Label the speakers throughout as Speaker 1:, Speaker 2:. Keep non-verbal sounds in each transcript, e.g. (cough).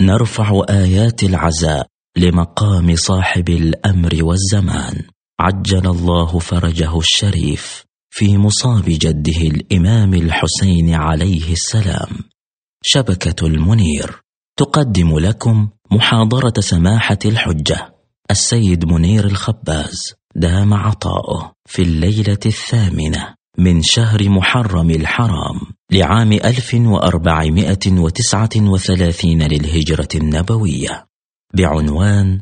Speaker 1: نرفع آيات العزاء لمقام صاحب الأمر والزمان. عجل الله فرجه الشريف في مصاب جده الإمام الحسين عليه السلام. شبكة المنير. تقدم لكم محاضرة سماحة الحجة. السيد منير الخباز دام عطاؤه في الليلة الثامنة. من شهر محرم الحرام لعام 1439 للهجرة النبوية بعنوان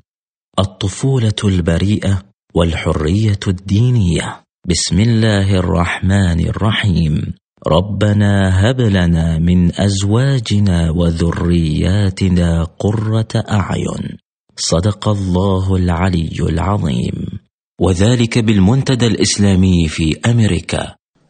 Speaker 1: الطفولة البريئة والحرية الدينية. بسم الله الرحمن الرحيم. ربنا هب لنا من أزواجنا وذرياتنا قرة أعين. صدق الله العلي العظيم. وذلك بالمنتدى الإسلامي في أمريكا.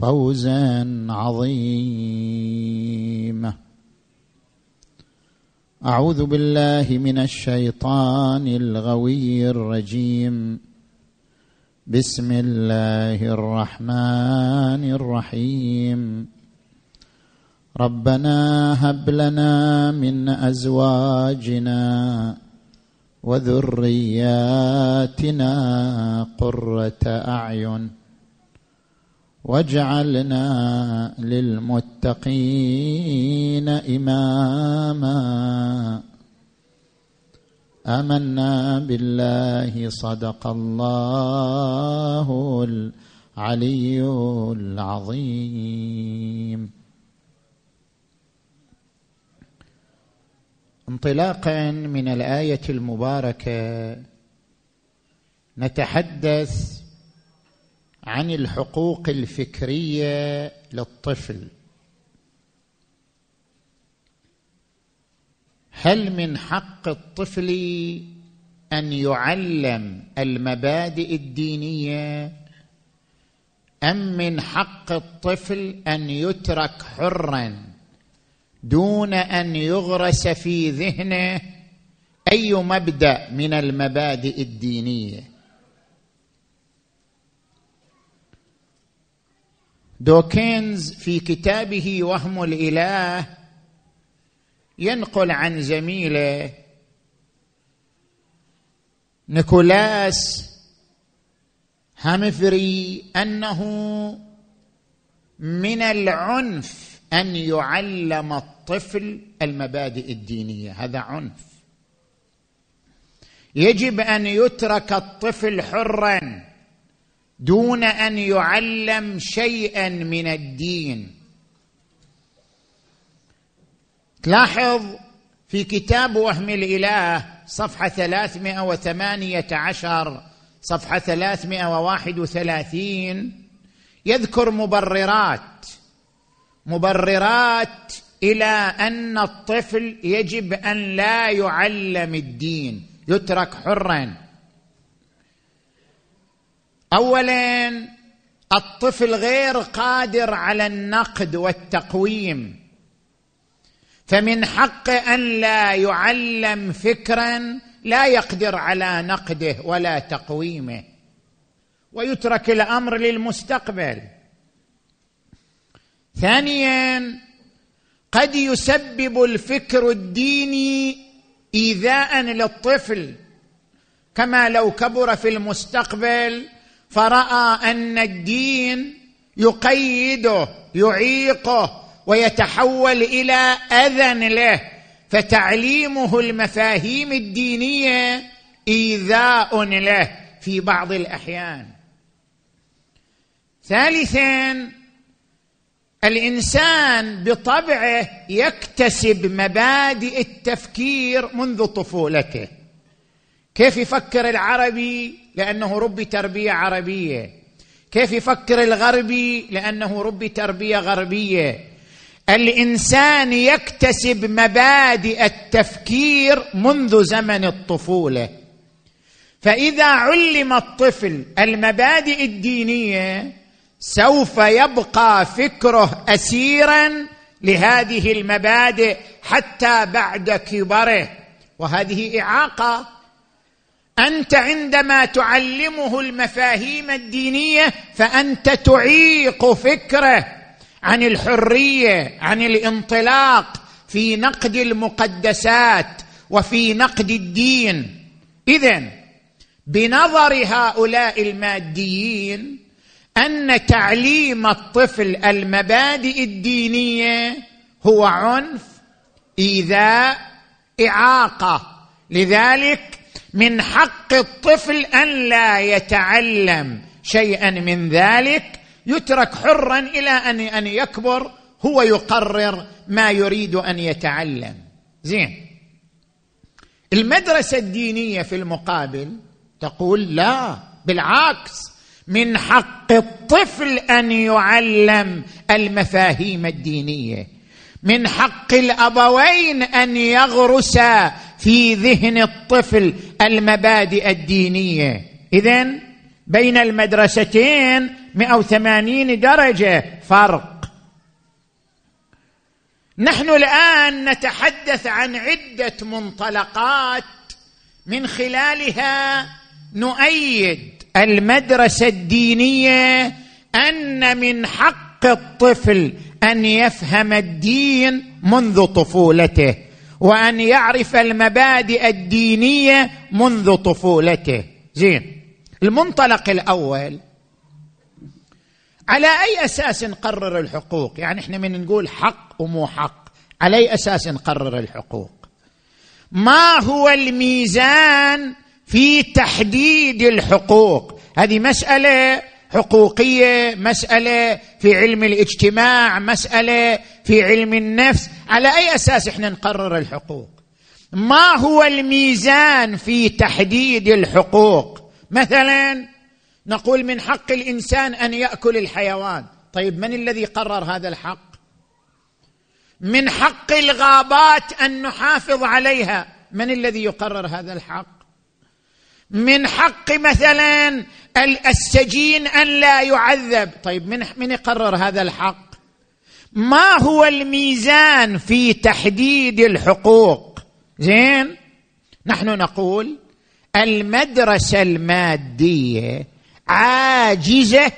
Speaker 2: فوزا عظيما أعوذ بالله من الشيطان الغوي الرجيم. بسم الله الرحمن الرحيم. ربنا هب لنا من أزواجنا وذرياتنا قرة أعين. واجعلنا للمتقين إماما. آمنا بالله صدق الله العلي العظيم. انطلاقا من الآية المباركة نتحدث عن الحقوق الفكرية للطفل. هل من حق الطفل أن يعلم المبادئ الدينية؟ أم من حق الطفل أن يترك حرا دون أن يغرس في ذهنه أي مبدأ من المبادئ الدينية؟ دوكينز في كتابه وهم الإله ينقل عن زميله نيكولاس هامفري أنه من العنف أن يعلم الطفل المبادئ الدينية. هذا عنف. يجب أن يترك الطفل حرا. دون أن يعلم شيئا من الدين. تلاحظ في كتاب وهم الإله صفحة ثلاثمائة وثمانية عشر صفحة ثلاثمائة وواحد وثلاثين يذكر مبررات. مبررات إلى أن الطفل يجب أن لا يعلم الدين يترك حرا. اولا الطفل غير قادر على النقد والتقويم. فمن حقه أن لا يعلم فكرا لا يقدر على نقده ولا تقويمه. ويترك الأمر للمستقبل. ثانيا قد يسبب الفكر الديني ايذاء للطفل. كما لو كبر في المستقبل فراى ان الدين يقيده يعيقه ويتحول إلى اذى له. فتعليمه المفاهيم الدينيه ايذاء له في بعض الاحيان. ثالثا الانسان بطبعه يكتسب مبادئ التفكير منذ طفولته. كيف يفكر العربي لأنه ربي تربية عربية؟ كيف يفكر الغربي لأنه ربي تربية غربية؟ الإنسان يكتسب مبادئ التفكير منذ زمن الطفولة. فإذا علم الطفل المبادئ الدينية سوف يبقى فكره اسيرا لهذه المبادئ حتى بعد كبره. وهذه إعاقة أنت عندما تعلمه المفاهيم الدينية فأنت تعيق فكره عن الحرية عن الانطلاق في نقد المقدسات وفي نقد الدين. اذا بنظر هؤلاء الماديين أن تعليم الطفل المبادئ الدينية هو عنف إيذاء إعاقة. لذلك من حق الطفل أن لا يتعلم شيئا من ذلك يترك حرا إلى ان أن يكبر هو يقرر ما يريد أن يتعلم. زين. المدرسة الدينية في المقابل تقول لا بالعكس من حق الطفل أن يعلم المفاهيم الدينية. من حق الأبوين أن يغرسا في ذهن الطفل المبادئ الدينية. اذا بين المدرستين 180 درجة فرق. نحن الآن نتحدث عن عدة منطلقات من خلالها نؤيد المدرسة الدينية أن من حق الطفل أن يفهم الدين منذ طفولته وأن يعرف المبادئ الدينية منذ طفولته. زين. المنطلق الأول على أي أساس نقرر الحقوق؟ يعني إحنا من نقول حق ومو حق. على أي أساس نقرر الحقوق؟ ما هو الميزان في تحديد الحقوق؟ هذه مسألة حقوقية مسألة في علم الاجتماع مسألة في علم النفس. على أي أساس إحنا نقرر الحقوق؟ ما هو الميزان في تحديد الحقوق؟ مثلا نقول من حق الإنسان أن يأكل الحيوان. طيب من الذي قرر هذا الحق؟ من حق الغابات أن نحافظ عليها. من الذي يقرر هذا الحق؟ من حق مثلا السجين أن لا يعذب. طيب من من يقرر هذا الحق؟ ما هو الميزان في تحديد الحقوق؟ زين نحن نقول المدرسة المادية عاجزة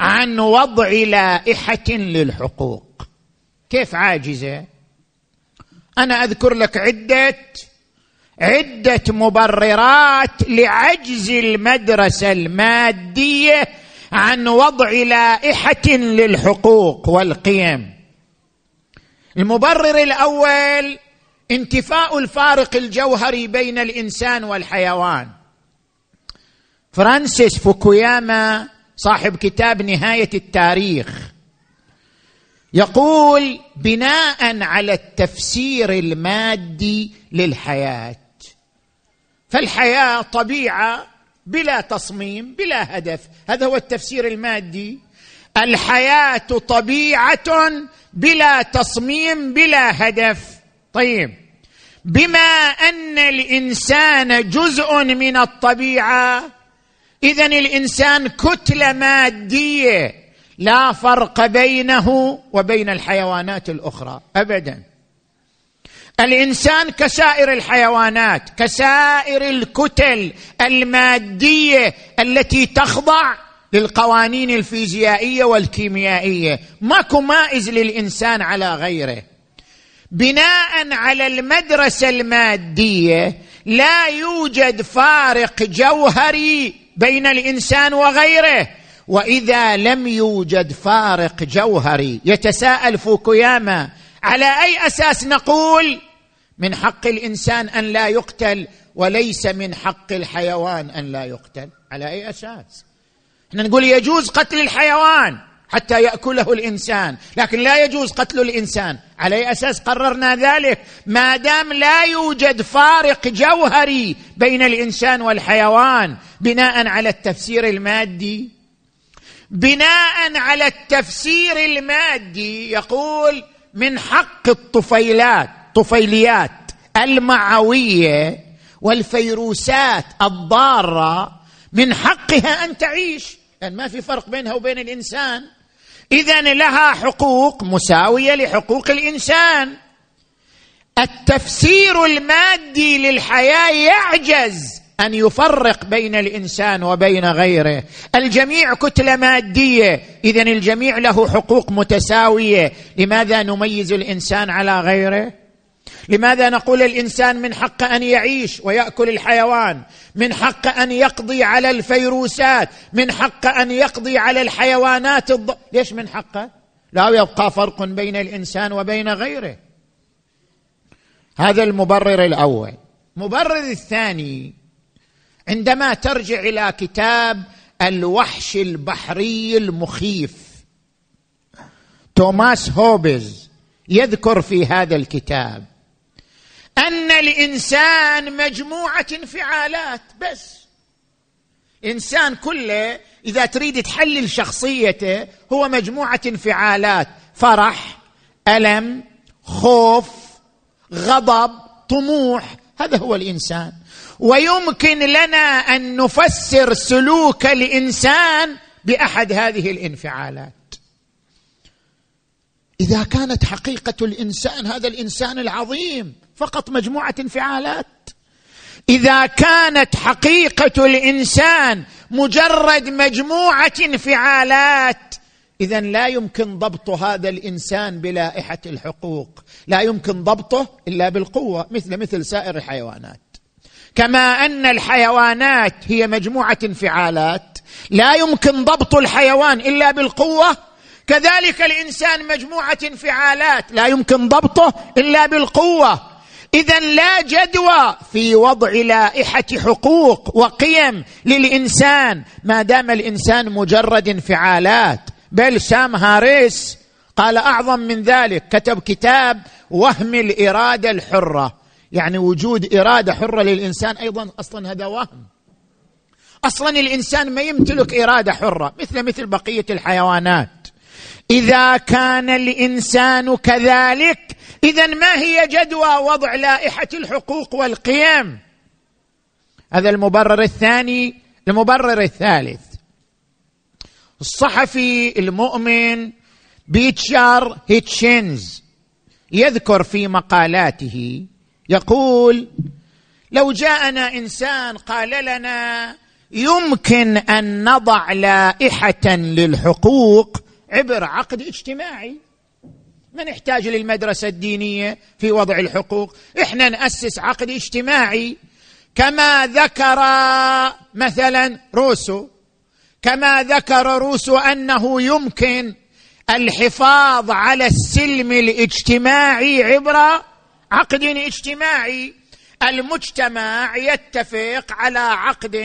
Speaker 2: عن وضع لائحة للحقوق. كيف عاجزة؟ أنا أذكر لك عدة عدة مبررات لعجز المدرسة المادية عن وضع لائحة للحقوق والقيم. المبرر الأول انتفاء الفارق الجوهري بين الإنسان والحيوان. فرانسيس فوكوياما صاحب كتاب نهاية التاريخ يقول بناء على التفسير المادي للحياة فالحياة طبيعة بلا تصميم بلا هدف. هذا هو التفسير المادي. الحياة طبيعة بلا تصميم بلا هدف. طيب. بما أن الإنسان جزء من الطبيعة اذا الإنسان كتلة مادية لا فرق بينه وبين الحيوانات الأخرى. ابدا. الإنسان كسائر الحيوانات كسائر الكتل المادية التي تخضع للقوانين الفيزيائية والكيميائية. ماكو مائز للإنسان على غيره. بناء على المدرسة المادية لا يوجد فارق جوهري بين الإنسان وغيره. وإذا لم يوجد فارق جوهري يتساءل فوكوياما على أي أساس نقول من حق الإنسان أن لا يقتل وليس من حق الحيوان أن لا يقتل. على أي أساس؟ إحنا نقول يجوز قتل الحيوان حتى يأكله الإنسان لكن لا يجوز قتل الإنسان. على أي أساس قررنا ذلك؟ ما دام لا يوجد فارق جوهري بين الإنسان والحيوان بناء على التفسير المادي. بناء على التفسير المادي يقول من حق الطفيلات. طفيليات المعوية والفيروسات الضارة من حقها أن تعيش. لأن ما في فرق بينها وبين الإنسان. اذا لها حقوق مساوية لحقوق الإنسان. التفسير المادي للحياة يعجز أن يفرق بين الإنسان وبين غيره. الجميع كتلة مادية. اذا الجميع له حقوق متساوية. لماذا نميز الإنسان على غيره؟ لماذا نقول الإنسان من حق أن يعيش ويأكل الحيوان؟ من حق أن يقضي على الفيروسات؟ من حق أن يقضي على الحيوانات الض... ليش من حقه لا يبقى فرق بين الإنسان وبين غيره. هذا المبرر الأول. المبرر الثاني عندما ترجع إلى كتاب الوحش البحري المخيف. توماس هوبز يذكر في هذا الكتاب. أن الانسان مجموعة انفعالات بس. إنسان كله إذا تريد تحلل شخصيته هو مجموعة انفعالات فرح ألم خوف غضب طموح هذا هو الإنسان. ويمكن لنا أن نفسر سلوك الإنسان بأحد هذه الانفعالات. إذا كانت حقيقة الإنسان هذا الإنسان العظيم. فقط مجموعة انفعالات. إذا كانت حقيقة الإنسان مجرد مجموعة انفعالات اذا لا يمكن ضبط هذا الإنسان بلائحة الحقوق. لا يمكن ضبطه إلا بالقوة مثل مثل سائر الحيوانات. كما أن الحيوانات هي مجموعة انفعالات لا يمكن ضبط الحيوان إلا بالقوة. كذلك الإنسان مجموعة انفعالات لا يمكن ضبطه إلا بالقوة. اذا لا جدوى في وضع لائحة حقوق وقيم للإنسان. ما دام الإنسان مجرد انفعالات. بل سام هاريس قال أعظم من ذلك كتب كتاب وهم الإرادة الحرة. يعني وجود إرادة حرة للإنسان أيضا أصلا هذا وهم. أصلا الإنسان ما يمتلك إرادة حرة مثل مثل بقية الحيوانات. إذا كان الإنسان كذلك اذا ما هي جدوى وضع لائحة الحقوق والقيم؟ هذا المبرر الثاني المبرر الثالث. الصحفي المؤمن بيتشار هيتشينز يذكر في مقالاته يقول لو جاءنا إنسان قال لنا يمكن أن نضع لائحة للحقوق عبر عقد اجتماعي. ما نحتاج للمدرسة الدينية في وضع الحقوق؟ إحنا نأسس عقد اجتماعي. كما ذكر مثلا روسو كما ذكر روسو أنه يمكن الحفاظ على السلم الاجتماعي عبر عقد اجتماعي. المجتمع يتفق على عقد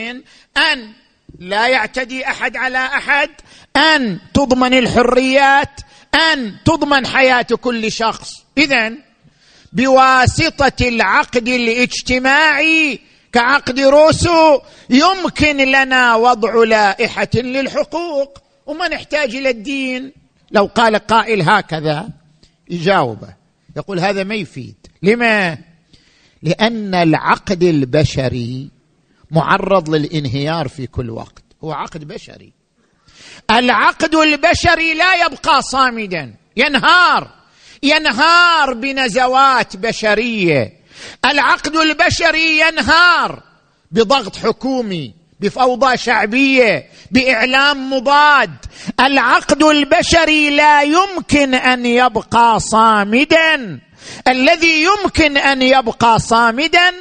Speaker 2: أن لا يعتدي أحد على أحد. أن تضمن الحريات أن تضمن حياة كل شخص. اذا بواسطة العقد الاجتماعي كعقد روسو يمكن لنا وضع لائحة للحقوق. وما نحتاج إلى الدين. لو قال قائل هكذا يجاوبه. يقول هذا ما يفيد. لما؟ لأن العقد البشري معرض للانهيار في كل وقت. هو عقد بشري. العقد البشري لا يبقى صامدا. ينهار. ينهار بنزوات بشرية. العقد البشري ينهار بضغط حكومي بفوضى شعبية بإعلام مضاد العقد البشري لا يمكن أن يبقى صامدا. الذي يمكن أن يبقى صامدا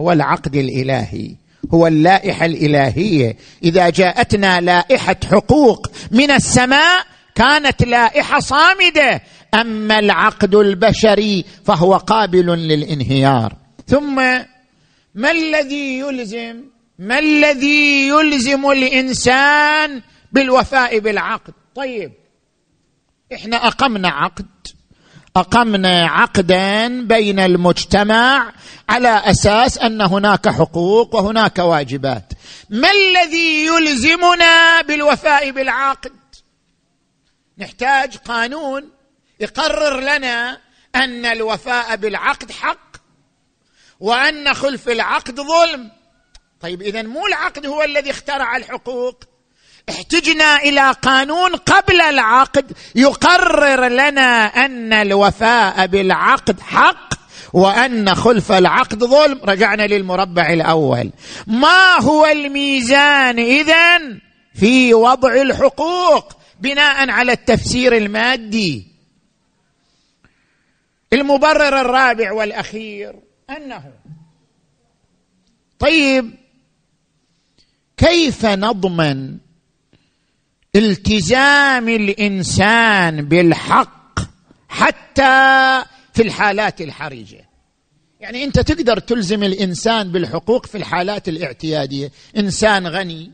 Speaker 2: هو العقد الإلهي هو اللائحة الإلهية. إذا جاءتنا لائحة حقوق من السماء كانت لائحة صامدة. أما العقد البشري فهو قابل للانهيار. ثم ما الذي يلزم؟ ما الذي يلزم الإنسان بالوفاء بالعقد؟ طيب إحنا أقمنا عقد. أقمنا عقدا بين المجتمع على أساس أن هناك حقوق وهناك واجبات. ما الذي يلزمنا بالوفاء بالعقد؟ نحتاج قانون يقرر لنا أن الوفاء بالعقد حق وأن خلف العقد ظلم. طيب اذا مو العقد هو الذي اخترع الحقوق احتجنا إلى قانون قبل العقد يقرر لنا أن الوفاء بالعقد حق وأن خلف العقد ظلم. رجعنا للمربع الأول. ما هو الميزان اذا في وضع الحقوق بناء على التفسير المادي؟ المبرر الرابع والأخير أنه طيب كيف نضمن التزام الإنسان بالحق حتى في الحالات الحرجة. يعني أنت تقدر تلزم الإنسان بالحقوق في الحالات الاعتيادية. إنسان غني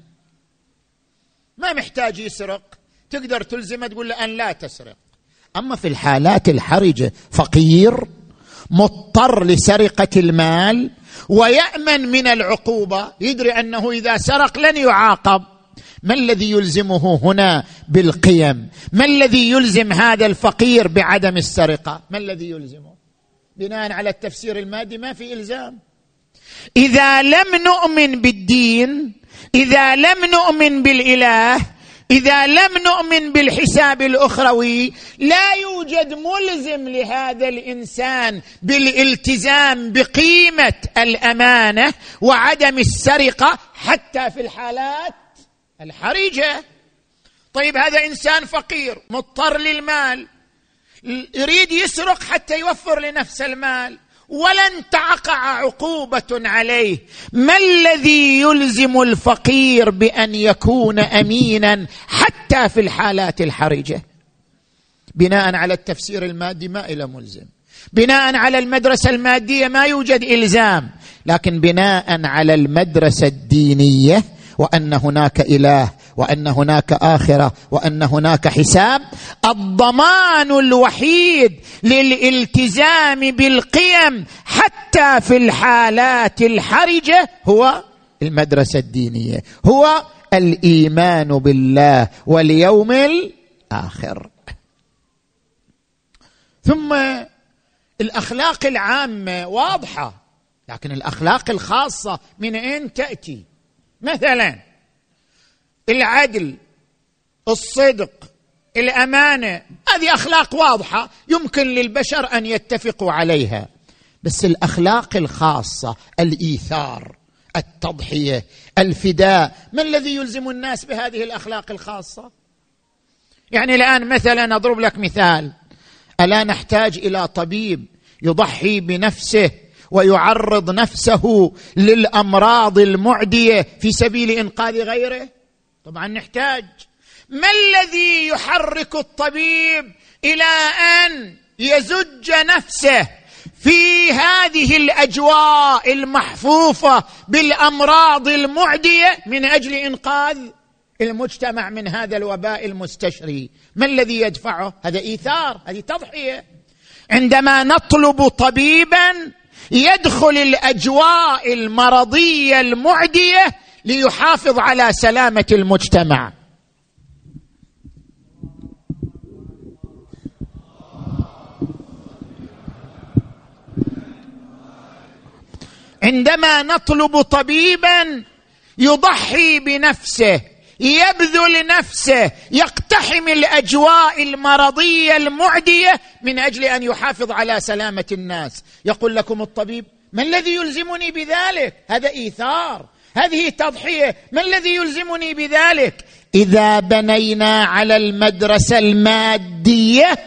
Speaker 2: ما محتاج يسرق تقدر تلزمه تقول له أن لا تسرق. أما في الحالات الحرجة فقير مضطر لسرقة المال ويأمن من العقوبة يدري أنه إذا سرق لن يعاقب. ما الذي يلزمه هنا بالقيم؟ ما الذي يلزم هذا الفقير بعدم السرقة؟ ما الذي يلزمه؟ بناء على التفسير المادي ما في إلزام. إذا لم نؤمن بالدين إذا لم نؤمن بالإله إذا لم نؤمن بالحساب الأخروي لا يوجد ملزم لهذا الإنسان بالالتزام بقيمة الأمانة وعدم السرقة حتى في الحالات الحرجة. طيب هذا إنسان فقير مضطر للمال يريد يسرق حتى يوفر لنفسه المال ولن تقع عقوبة عليه. ما الذي يلزم الفقير بأن يكون امينا حتى في الحالات الحرجة؟ بناء على التفسير المادي ما إلى ملزم. بناء على المدرسة المادية ما يوجد إلزام لكن بناء على المدرسة الدينية وأن هناك إله وأن هناك آخرة وأن هناك حساب. الضمان الوحيد للالتزام بالقيم حتى في الحالات الحرجة هو المدرسة الدينية هو الإيمان بالله واليوم الآخر. ثم الأخلاق العامة واضحة لكن الأخلاق الخاصة من أين تأتي؟ مثلا العدل الصدق الامانه هذه أخلاق واضحة يمكن للبشر أن يتفقوا عليها. بس الأخلاق الخاصة الإيثار التضحية الفداء ما الذي يلزم الناس بهذه الأخلاق الخاصة؟ يعني الآن مثلا أضرب لك مثال. ألا نحتاج إلى طبيب يضحي بنفسه ويعرض نفسه للأمراض المعدية في سبيل إنقاذ غيره؟ طبعا نحتاج. ما الذي يحرك الطبيب إلى أن يزج نفسه في هذه الأجواء المحفوفة بالأمراض المعدية من أجل إنقاذ المجتمع من هذا الوباء المستشري؟ ما الذي يدفعه؟ هذا إيثار هذه تضحية. عندما نطلب طبيبا يدخل الأجواء المرضية المعدية ليحافظ على سلامة المجتمع. عندما نطلب طبيبا يضحي بنفسه يبذل نفسه يقتحم الأجواء المرضية المعدية من أجل أن يحافظ على سلامة الناس. يقول لكم الطبيب ما الذي يلزمني بذلك؟ هذا إيثار. هذه تضحية. ما الذي يلزمني بذلك؟ إذا بنينا على المدرسة المادية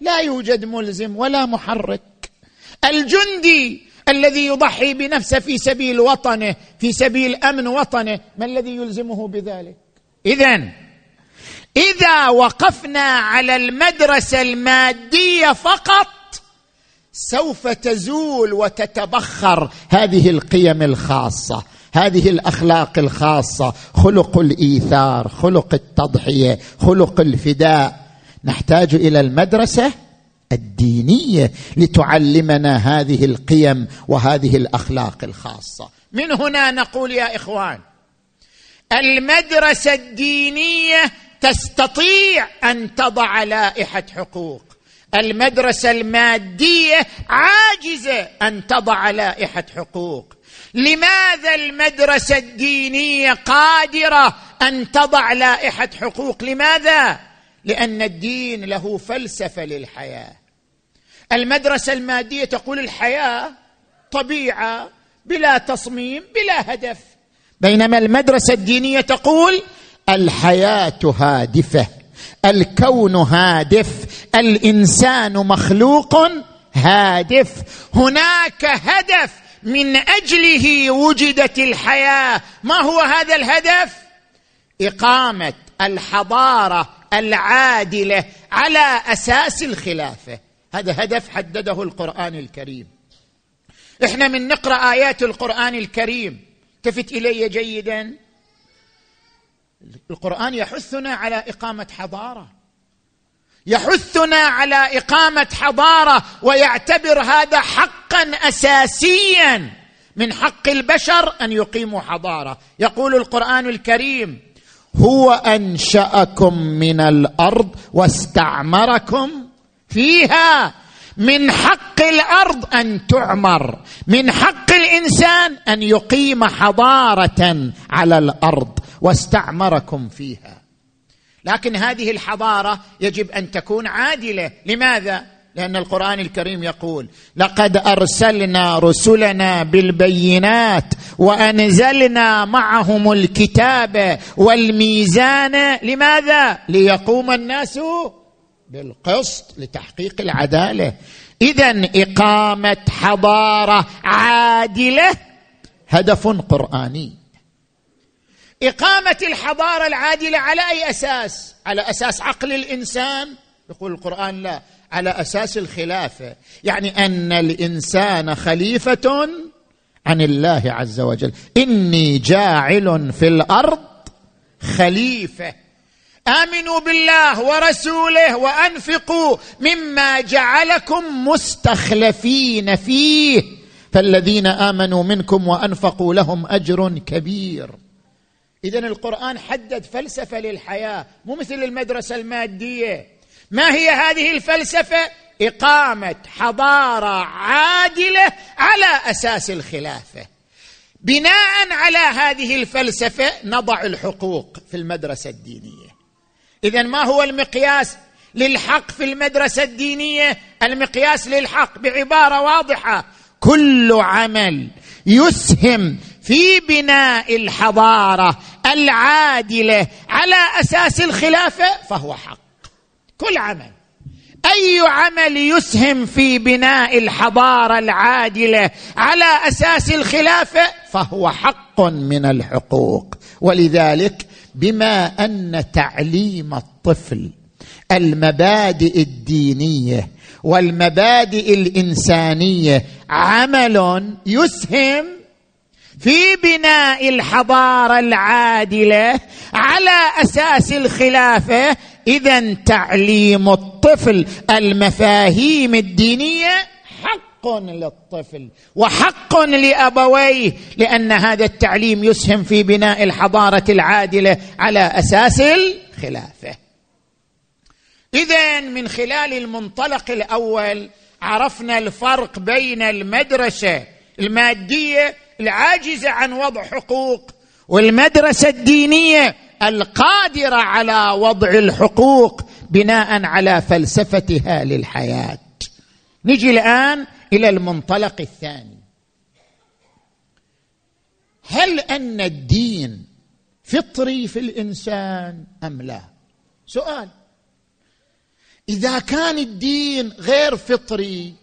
Speaker 2: لا يوجد ملزم ولا محرك. الجندي الذي يضحي بنفسه في سبيل وطنه في سبيل أمن وطنه ما الذي يلزمه بذلك؟ اذا إذا وقفنا على المدرسة المادية فقط سوف تزول وتتبخر هذه القيم الخاصة هذه الأخلاق الخاصة خلق الإيثار خلق التضحية خلق الفداء. نحتاج إلى المدرسة الدينية لتعلمنا هذه القيم وهذه الأخلاق الخاصة. من هنا نقول يا إخوان المدرسة الدينية تستطيع أن تضع لائحة حقوق. المدرسة المادية عاجزة أن تضع لائحة حقوق. لماذا المدرسة الدينية قادرة أن تضع لائحة حقوق؟ لماذا؟ لأن الدين له فلسفة للحياة. المدرسة المادية تقول الحياة طبيعة بلا تصميم بلا هدف. بينما المدرسة الدينية تقول الحياة هادفة الكون هادف الإنسان مخلوق هادف. هناك هدف من أجله وجدت الحياة. ما هو هذا الهدف؟ إقامة الحضارة العادلة على أساس الخلافة. هذا هدف حدده القرآن الكريم. إحنا من نقرأ آيات القرآن الكريم. التفت إلي جيدا. القرآن يحثنا على إقامة حضارة. يحثنا على إقامة حضارة ويعتبر هذا حقا اساسيا من حق البشر أن يقيموا حضارة. يقول القرآن الكريم هو أنشأكم من الأرض واستعمركم فيها من حق الأرض أن تعمر من حق الإنسان أن يقيم حضارة على الأرض واستعمركم فيها. لكن هذه الحضارة يجب أن تكون عادلة. لماذا؟ لأن القرآن الكريم يقول لقد أرسلنا رسلنا بالبينات وأنزلنا معهم الكتاب والميزان لماذا؟ ليقوم الناس بالقسط لتحقيق العدالة. اذا إقامة حضارة عادلة هدف قرآني. إقامة الحضارة العادلة على أي أساس؟ على أساس عقل الإنسان؟ يقول القرآن لا على أساس الخلافة. يعني أن الإنسان خليفة عن الله عز وجل. إني جاعل في الأرض خليفة. آمنوا بالله ورسوله وأنفقوا مما جعلكم مستخلفين فيه. فالذين آمنوا منكم وأنفقوا لهم أجر كبير. اذا القرآن حدد فلسفة للحياة مو مثل المدرسة المادية. ما هي هذه الفلسفة؟ إقامة حضارة عادلة على أساس الخلافة. بناء على هذه الفلسفة نضع الحقوق في المدرسة الدينية. اذا ما هو المقياس للحق في المدرسة الدينية؟ المقياس للحق بعبارة واضحة. كل عمل يسهم في بناء الحضارة العادلة على أساس الخلافه فهو حق. كل عمل. أي عمل يسهم في بناء الحضارة العادلة على أساس الخلافه فهو حق من الحقوق. ولذلك بما أن تعليم الطفل المبادئ الدينية والمبادئ الإنسانية عمل يسهم في بناء الحضارة العادلة على أساس الخلافة. اذا تعليم الطفل المفاهيم الدينية للطفل وحق لأبويه لأن هذا التعليم يسهم في بناء الحضارة العادلة على أساس الخلافة. اذا من خلال المنطلق الأول عرفنا الفرق بين المدرسة المادية العاجزة عن وضع حقوق والمدرسة الدينية القادرة على وضع الحقوق بناء على فلسفتها للحياة. نجي الآن إلى المنطلق الثاني. هل أن الدين فطري في الإنسان أم لا؟ سؤال. إذا كان الدين غير فطري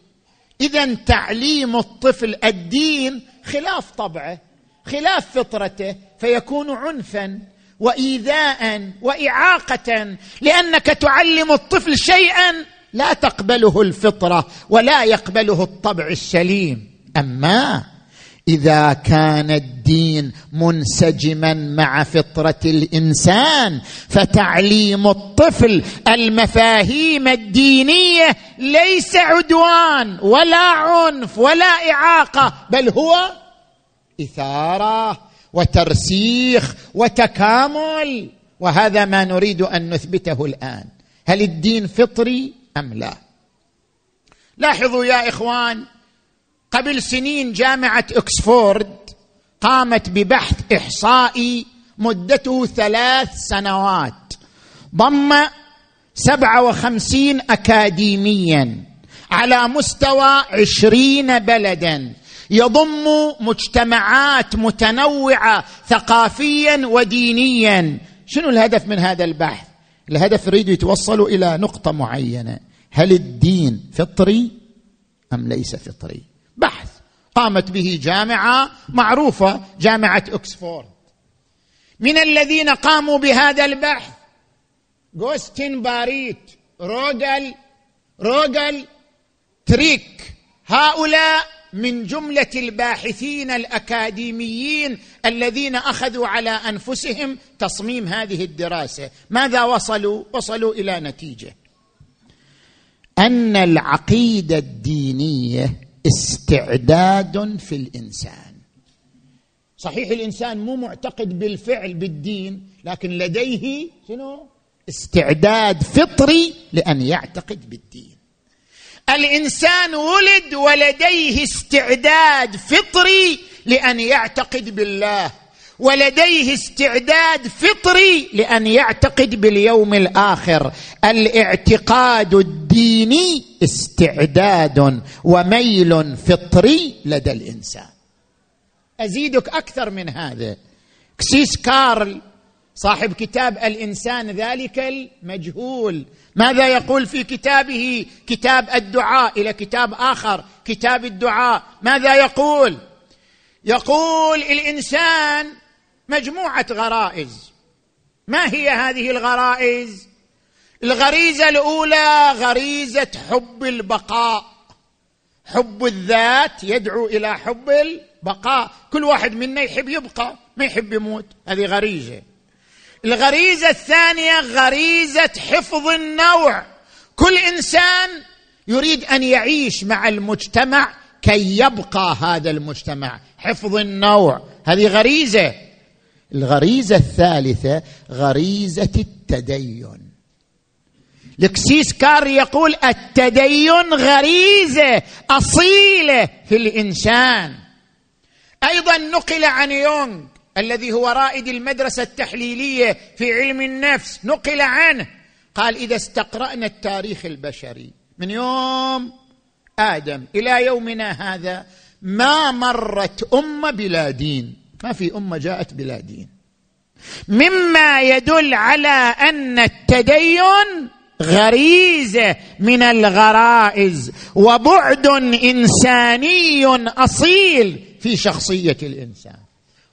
Speaker 2: اذا تعليم الطفل الدين خلاف طبعه خلاف فطرته فيكون عنفا وايذاء واعاقه لأنك تعلم الطفل شيئا لا تقبله الفطرة ولا يقبله الطبع السليم. أما إذا كان الدين منسجما مع فطرة الإنسان فتعليم الطفل المفاهيم الدينية ليس عدوان ولا عنف ولا إعاقة بل هو إثارة وترسيخ وتكامل. وهذا ما نريد أن نثبته الآن. هل الدين فطري؟ أم لا؟ لاحظوا يا إخوان قبل سنين جامعة اوكسفورد قامت ببحث إحصائي مدته ثلاث سنوات. ضم سبعة وخمسين اكاديميا على مستوى عشرين بلدا. يضم مجتمعات متنوعة ثقافيا ودينيا. شنو الهدف من هذا البحث؟ الهدف يريدوا يتوصلوا إلى نقطة معينة. هل الدين فطري أم ليس فطري؟ بحث. قامت به جامعة معروفة جامعة اوكسفورد من الذين قاموا بهذا البحث جوستن باريت روجر روجر تريج. هؤلاء من جملة الباحثين الأكاديميين الذين أخذوا على أنفسهم تصميم هذه الدراسة. ماذا وصلوا؟ وصلوا إلى نتيجة. أن العقيدة الدينية استعداد في الإنسان. صحيح الإنسان مو معتقد بالفعل بالدين لكن لديه شنو؟ استعداد فطري لأن يعتقد بالدين. الإنسان ولد ولديه استعداد فطري لأن يعتقد بالله ولديه استعداد فطري لأن يعتقد باليوم الآخر. الاعتقاد الديني استعداد وميل فطري لدى الإنسان. أزيدك أكثر من هذا. كسيس كارل صاحب كتاب الإنسان ذلك المجهول. ماذا يقول في كتابه؟ كتاب الدعاء إلى كتاب آخر كتاب الدعاء. ماذا يقول؟ يقول الإنسان مجموعة غرائز. ما هي هذه الغرائز؟ الغريزة الأولى غريزة حب البقاء. حب الذات يدعو إلى حب البقاء. كل واحد منا يحب يبقى ما يحب يموت. هذه غريزة. الغريزة الثانية غريزة حفظ النوع. كل إنسان يريد أن يعيش مع المجتمع كي يبقى هذا المجتمع. حفظ النوع. هذه غريزة. الغريزة الثالثة غريزة التدين. الكسيس كار يقول التدين غريزة أصيلة في الإنسان. أيضا نقل عن يونغ. الذي هو رائد المدرسة التحليلية في علم النفس نقل عنه. قال إذا استقرأنا التاريخ البشري من يوم آدم إلى يومنا هذا ما مرت أمة بلا دين. ما في أمة جاءت بلا دين. مما يدل على أن التدين غريزه من الغرائز وبعد إنساني أصيل في شخصية الإنسان.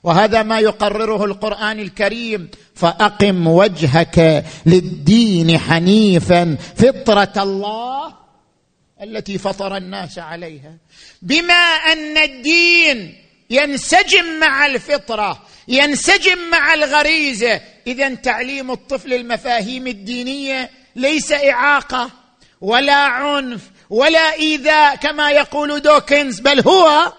Speaker 2: وهذا ما يقرره القرآن الكريم. فأقم وجهك للدين حنيفا فطرة الله التي فطر الناس عليها. بما أن الدين ينسجم مع الفطرة ينسجم مع الغريزة إذا تعليم الطفل المفاهيم الدينية ليس إعاقة ولا عنف ولا إيذاء كما يقول دوكنز بل هو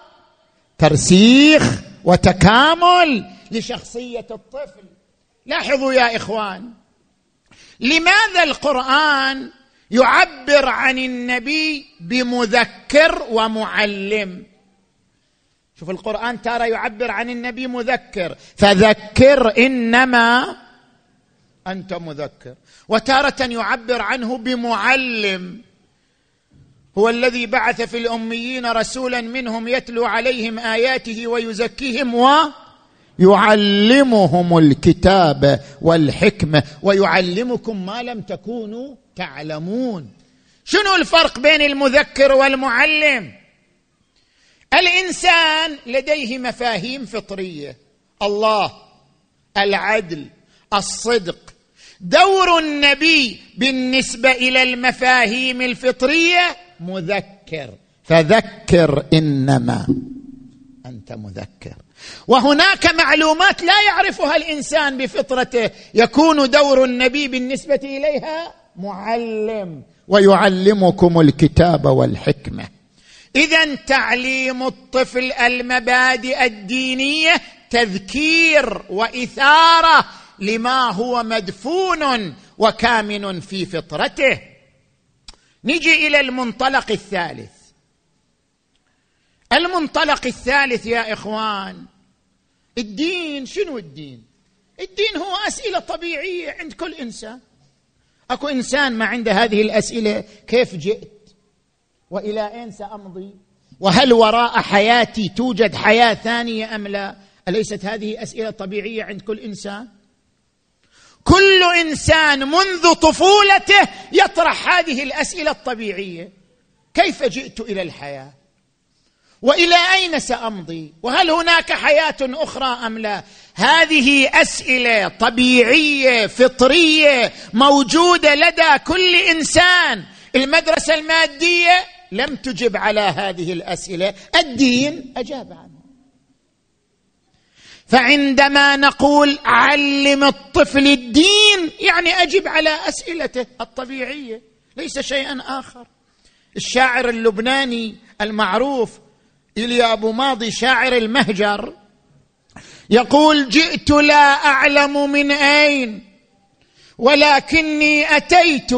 Speaker 2: ترسيخ وتكامل لشخصية الطفل. لاحظوا يا إخوان لماذا القرآن يعبر عن النبي بمذكر ومعلم؟ شوف القرآن ترى يعبر عن النبي مذكر. فذكر إنما أنت مذكر. وتارة يعبر عنه بمعلم. هو الذي بعث في الأميين رسولا منهم يتلو عليهم آياته ويزكيهم ويعلمهم الكتاب والحكمة ويعلمكم ما لم تكونوا تعلمون. شنو الفرق بين المذكر والمعلم؟ الإنسان لديه مفاهيم فطرية. الله العدل الصدق. دور النبي بالنسبة إلى المفاهيم الفطرية مذكر. فذكر إنما. أنت مذكر. وهناك معلومات لا يعرفها الإنسان بفطرته. يكون دور النبي بالنسبة إليها معلم. ويعلمكم الكتاب والحكمة. إذا تعليم الطفل المبادئ الدينية تذكير وإثارة لما هو مدفون وكامن في فطرته. نجي إلى المنطلق الثالث. المنطلق الثالث يا إخوان الدين شنو الدين؟ الدين هو أسئلة طبيعية عند كل إنسان. أكو إنسان ما عنده هذه الأسئلة كيف جئت؟ وإلى أين سأمضي؟ وهل وراء حياتي توجد حياة ثانية أم لا؟ أليست هذه أسئلة طبيعية عند كل إنسان؟ كل إنسان منذ طفولته يطرح هذه الأسئلة الطبيعية. كيف جئت إلى الحياة؟ وإلى أين سأمضي؟ وهل هناك حياة أخرى أم لا؟ هذه أسئلة طبيعية فطرية موجودة لدى كل إنسان. المدرسة المادية لم تجب على هذه الأسئلة. الدين أجاب عنها. فعندما نقول علم الطفل الدين يعني أجب على أسئلته الطبيعية ليس شيئا آخر. الشاعر اللبناني المعروف إليا أبو ماضي شاعر المهجر يقول جئت لا أعلم من أين ولكني أتيت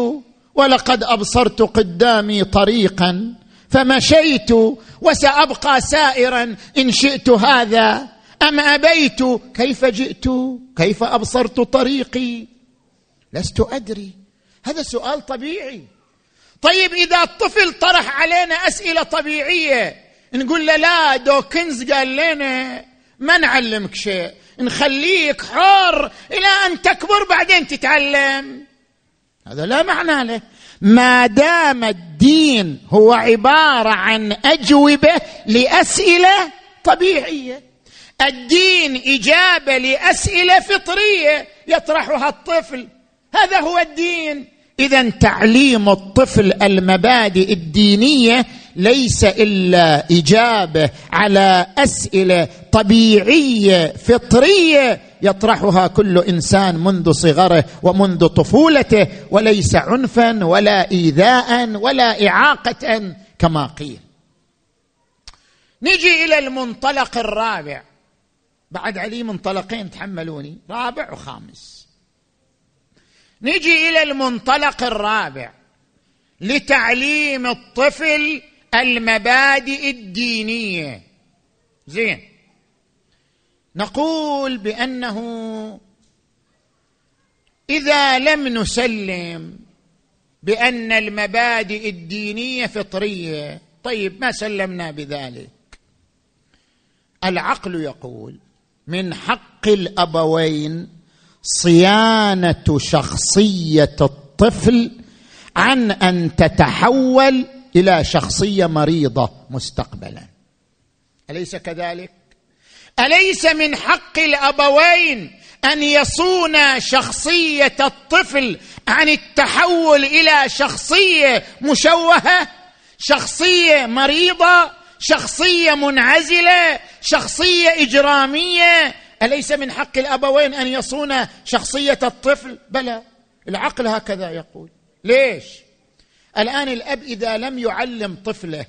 Speaker 2: ولقد أبصرت قدامي طريقا فمشيت وسأبقى سائرا إن شئت هذا أم أبيت؟ كيف جئت؟ كيف أبصرت طريقي؟ لست أدري. هذا سؤال طبيعي. طيب إذا الطفل طرح علينا أسئلة طبيعية نقول له لا دوكنز قال لنا ما نعلمك شيء. نخليك حر إلى أن تكبر بعدين تتعلم. هذا لا معنى له. ما دام الدين هو عبارة عن أجوبة لأسئلة طبيعية. الدين إجابة لأسئلة فطرية يطرحها الطفل. هذا هو الدين. إذا تعليم الطفل المبادئ الدينية ليس إلا إجابة على أسئلة طبيعية فطرية يطرحها كل إنسان منذ صغره ومنذ طفولته وليس عنفا ولا ايذاء ولا إعاقة كما قيل. نجي إلى المنطلق الرابع. بعد علي منطلقين تحملوني. رابع وخامس. نجي إلى المنطلق الرابع لتعليم الطفل المبادئ الدينية. زين. نقول بأنه إذا لم نسلم بأن المبادئ الدينية فطرية طيب ما سلمنا بذلك؟ العقل يقول من حق الأبوين صيانة شخصية الطفل عن أن تتحول إلى شخصية مريضة مستقبلا. أليس كذلك؟ أليس من حق الأبوين أن يصون شخصية الطفل عن التحول إلى شخصية مشوهة شخصية مريضة شخصية منعزلة شخصية إجرامية. أليس من حق الأبوين أن يصون شخصية الطفل؟ بلى. العقل هكذا يقول. ليش؟ الآن الأب إذا لم يعلم طفله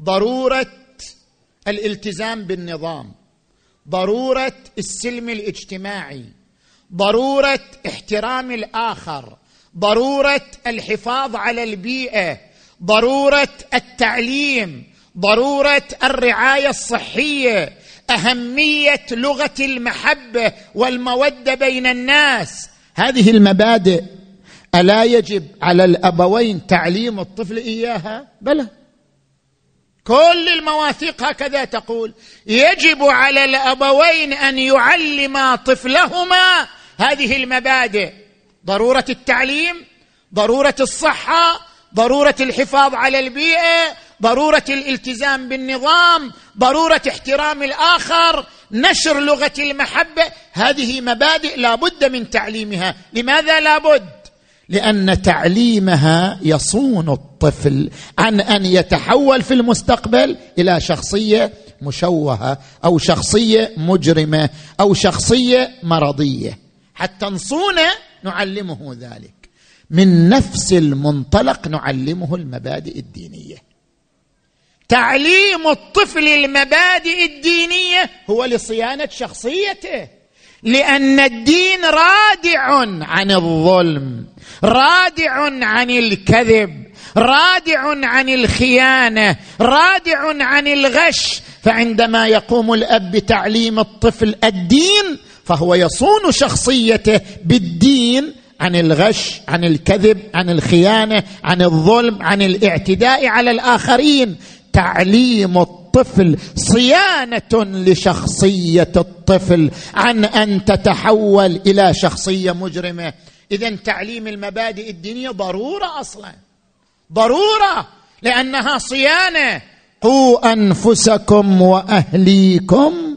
Speaker 2: ضرورة الالتزام بالنظام ضرورة السلم الاجتماعي ضرورة احترام الآخر ضرورة الحفاظ على البيئة ضرورة التعليم ضرورة الرعاية الصحية أهمية لغة المحبة والمودة بين الناس. هذه المبادئ ألا يجب على الأبوين تعليم الطفل إياها؟ بلى. كل المواثيق هكذا تقول. يجب على الأبوين أن يعلما طفلهما هذه المبادئ. ضرورة التعليم ضرورة الصحة ضرورة الحفاظ على البيئة ضرورة الالتزام بالنظام ضرورة احترام الآخر نشر لغة المحبة هذه مبادئ لا بد من تعليمها. لماذا لا بد؟ لأن تعليمها يصون الطفل عن أن يتحول في المستقبل إلى شخصية مشوهة أو شخصية مجرمة أو شخصية مرضية. حتى نصونه نعلمه ذلك. من نفس المنطلق نعلمه المبادئ الدينية. تعليم الطفل المبادئ الدينية هو لصيانة شخصيته. لأن الدين رادع عن الظلم رادع عن الكذب رادع عن الخيانة رادع عن الغش. فعندما يقوم الأب بتعليم الطفل الدين فهو يصون شخصيته بالدين عن الغش عن الكذب عن الخيانة عن الظلم عن الاعتداء على الآخرين. تعليم الطفل صيانة لشخصية الطفل عن أن تتحول إلى شخصية مجرمة. اذا تعليم المبادئ الدينية ضرورة أصلا. ضرورة لأنها صيانة. قوا أنفسكم وأهليكم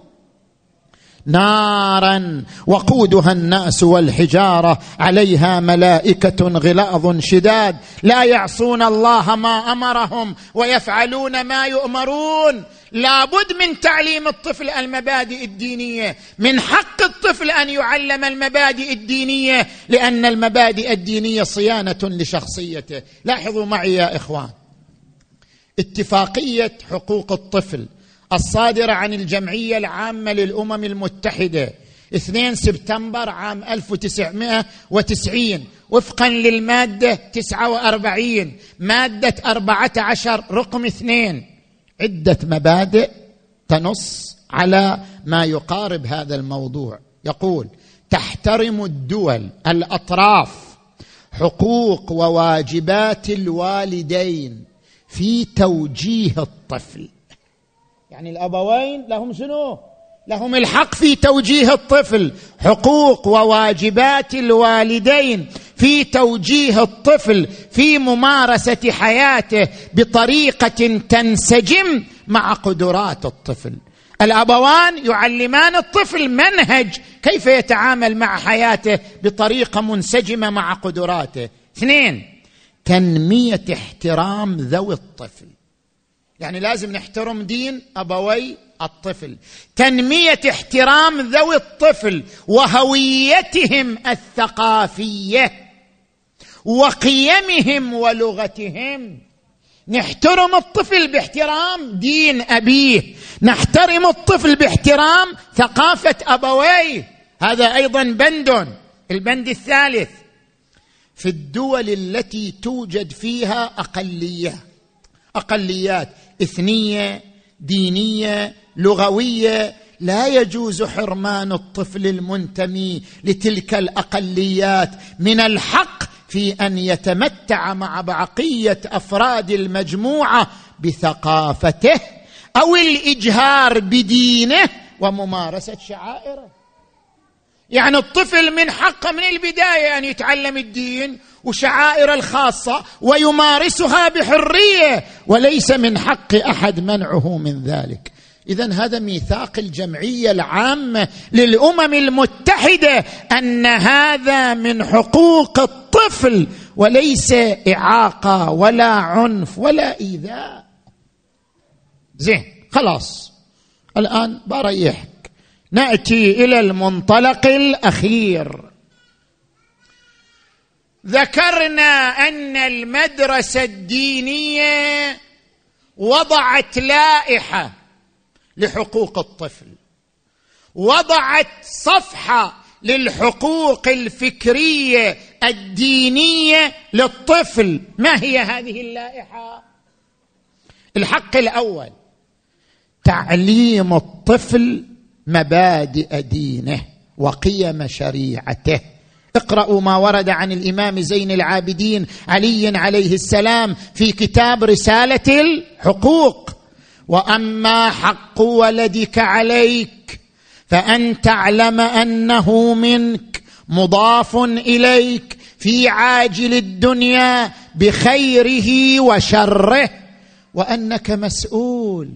Speaker 2: نارا وقودها الناس والحجارة عليها ملائكة غلاظ شداد. لا يعصون الله ما أمرهم ويفعلون ما يؤمرون. لابد من تعليم الطفل المبادئ الدينية من حق الطفل أن يعلم المبادئ الدينية لأن المبادئ الدينية صيانة لشخصيته. لاحظوا معي يا إخوان اتفاقية حقوق الطفل الصادرة عن الجمعية العامة للأمم المتحدة. 2 سبتمبر عام 1990 وفقا للمادة 49 مادة 14 رقم 2 عدة مبادئ تنص على ما يقارب هذا الموضوع. يقول تحترم الدول الأطراف حقوق وواجبات الوالدين في توجيه الطفل. يعني الأبوين لهم شنو؟ لهم الحق في توجيه الطفل حقوق وواجبات الوالدين في توجيه الطفل في ممارسة حياته بطريقة تنسجم مع قدرات الطفل. الأبوان يعلمان الطفل منهج كيف يتعامل مع حياته بطريقة منسجمة مع قدراته. اثنين تنمية احترام ذوي الطفل. يعني لازم نحترم دين أبوي الطفل. تنمية احترام ذوي الطفل وهويتهم الثقافية وقيمهم ولغتهم. نحترم الطفل باحترام دين أبيه. نحترم الطفل باحترام ثقافة أبويه. هذا أيضا بند. البند الثالث. في الدول التي توجد فيها أقلية أقليات إثنية دينية لغوية. لا يجوز حرمان الطفل المنتمي لتلك الأقليات. من الحق في أن يتمتع مع بقية أفراد المجموعة بثقافته أو الإجهار بدينه وممارسة شعائره. يعني الطفل من حقه من البداية أن يتعلم الدين وشعائر الخاصة ويمارسها بحرية وليس من حق أحد منعه من ذلك. اذا هذا ميثاق الجمعية العامة للأمم المتحدة أن هذا من حقوق الطفل وليس إعاقة ولا عنف ولا إيذاء. زين خلاص. الآن بريحك نأتي إلى المنطلق الأخير. ذكرنا أن المدرسة الدينية وضعت لائحة لحقوق الطفل. وضعت صفحة للحقوق الفكرية الدينية للطفل. ما هي هذه اللائحة؟ الحق الأول تعليم الطفل مبادئ دينه وقيم شريعته. اقرأوا ما ورد عن الإمام زين العابدين علي عليه السلام في كتاب رسالة الحقوق. وأما حق ولدك عليك فأن تعلم أنه منك مضاف إليك في عاجل الدنيا بخيره وشره وأنك مسؤول.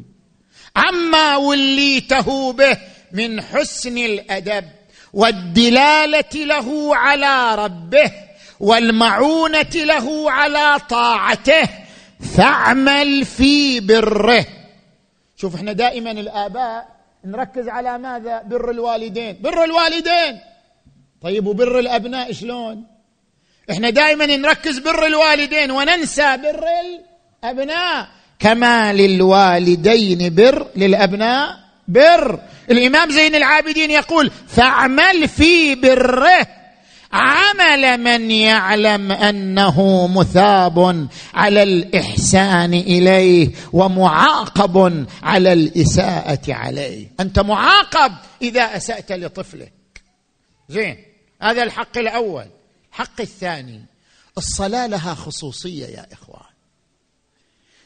Speaker 2: عما وليته به من حسن الأدب والدلالة له على ربه والمعونة له على طاعته. فاعمل في بره. شوف إحنا دائما الآباء نركز على ماذا؟ بر الوالدين. بر الوالدين. طيب وبر الأبناء شلون؟ إحنا دائما نركز بر الوالدين وننسى بر الأبناء. كما للوالدين بر للأبناء بر. الإمام زين العابدين يقول فاعمل في بره. عمل من يعلم أنه مثاب على الإحسان إليه ومعاقب على الإساءة عليه. أنت معاقب إذا أسأت لطفلك. زين هذا الحق الأول. الحق الثاني الصلاة لها خصوصية يا إخوان.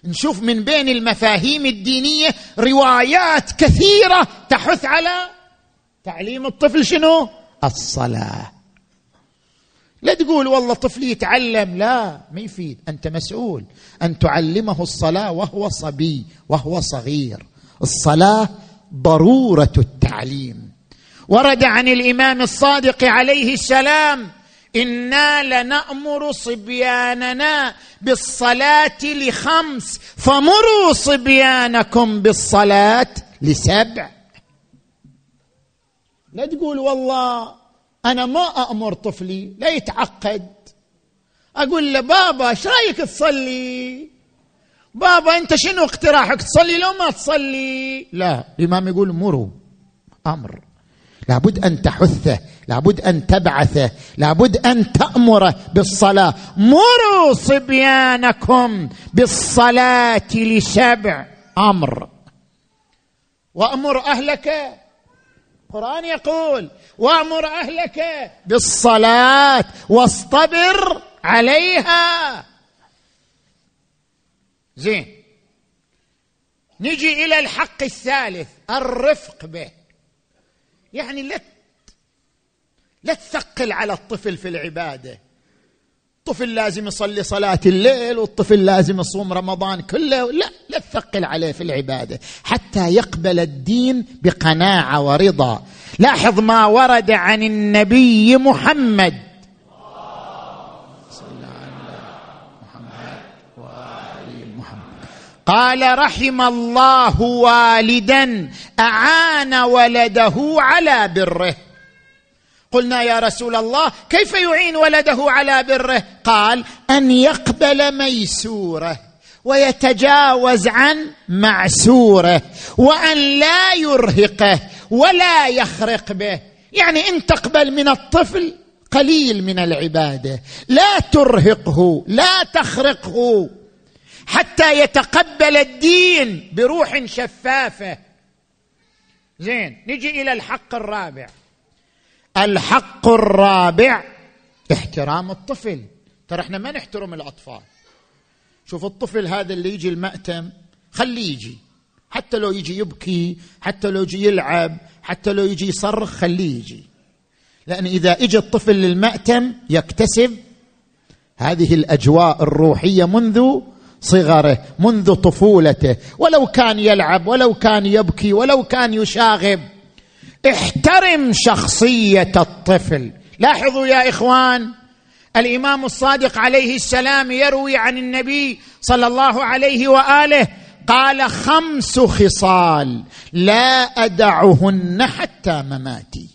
Speaker 2: نشوف من بين المفاهيم الدينية روايات كثيرة تحث على تعليم الطفل شنو؟ الصلاة. لا تقول والله طفلي يتعلم لا ما يفيد. أنت مسؤول أن تعلمه الصلاة وهو صبي وهو صغير. الصلاة ضرورة التعليم. ورد عن الإمام الصادق عليه السلام أنا لنامر صبياننا بالصلاه لخمس فمروا صبيانكم بالصلاه لسبع. لا تقول والله أنا ما أمر طفلي لا يتعقد. أقول له بابا إيش رأيك تصلي؟ بابا أنت شنو اقتراحك تصلي لو ما تصلي؟ لا الإمام يقول مروا أمر. لابد أن تحثه لابد أن تبعثه لابد أن تامره بالصلاة. مروا صبيانكم بالصلاة لسبع أمر. وأمر أهلك. القرآن يقول وأمر أهلك بالصلاة واصطبر عليها. زين. نجي إلى الحق الثالث الرفق به. يعني لا لا تثقل على الطفل في العبادة. الطفل لازم يصلي صلاة الليل والطفل لازم يصوم رمضان كله لا لا تثقل عليه في العبادة. حتى يقبل الدين بقناعة ورضا. لاحظ ما ورد عن النبي محمد. قال رحم الله والدا أعان ولده على بره. قلنا يا رسول الله كيف يعين ولده على بره؟ قال أن يقبل ميسوره ويتجاوز عن معسوره وأن لا يرهقه ولا يخرق به. يعني إن تقبل من الطفل قليل من العبادة. لا ترهقه لا تخرقه. حتى يتقبل الدين بروح شفافة. زين نجي إلى الحق الرابع. الحق الرابع احترام الطفل. ترى إحنا ما نحترم الأطفال. شوف الطفل هذا اللي يجي المأتم خليه يجي. حتى لو يجي يبكي حتى لو يجي يلعب حتى لو يجي يصرخ خليه يجي. لأن إذا إجى الطفل للمأتم يكتسب هذه الأجواء الروحية منذ صغره منذ طفولته. ولو كان يلعب ولو كان يبكي ولو كان يشاغب. احترم شخصية الطفل. لاحظوا يا إخوان الإمام الصادق عليه السلام يروي عن النبي صلى الله عليه وآله قال خمس خصال لا أدعهن حتى مماتي.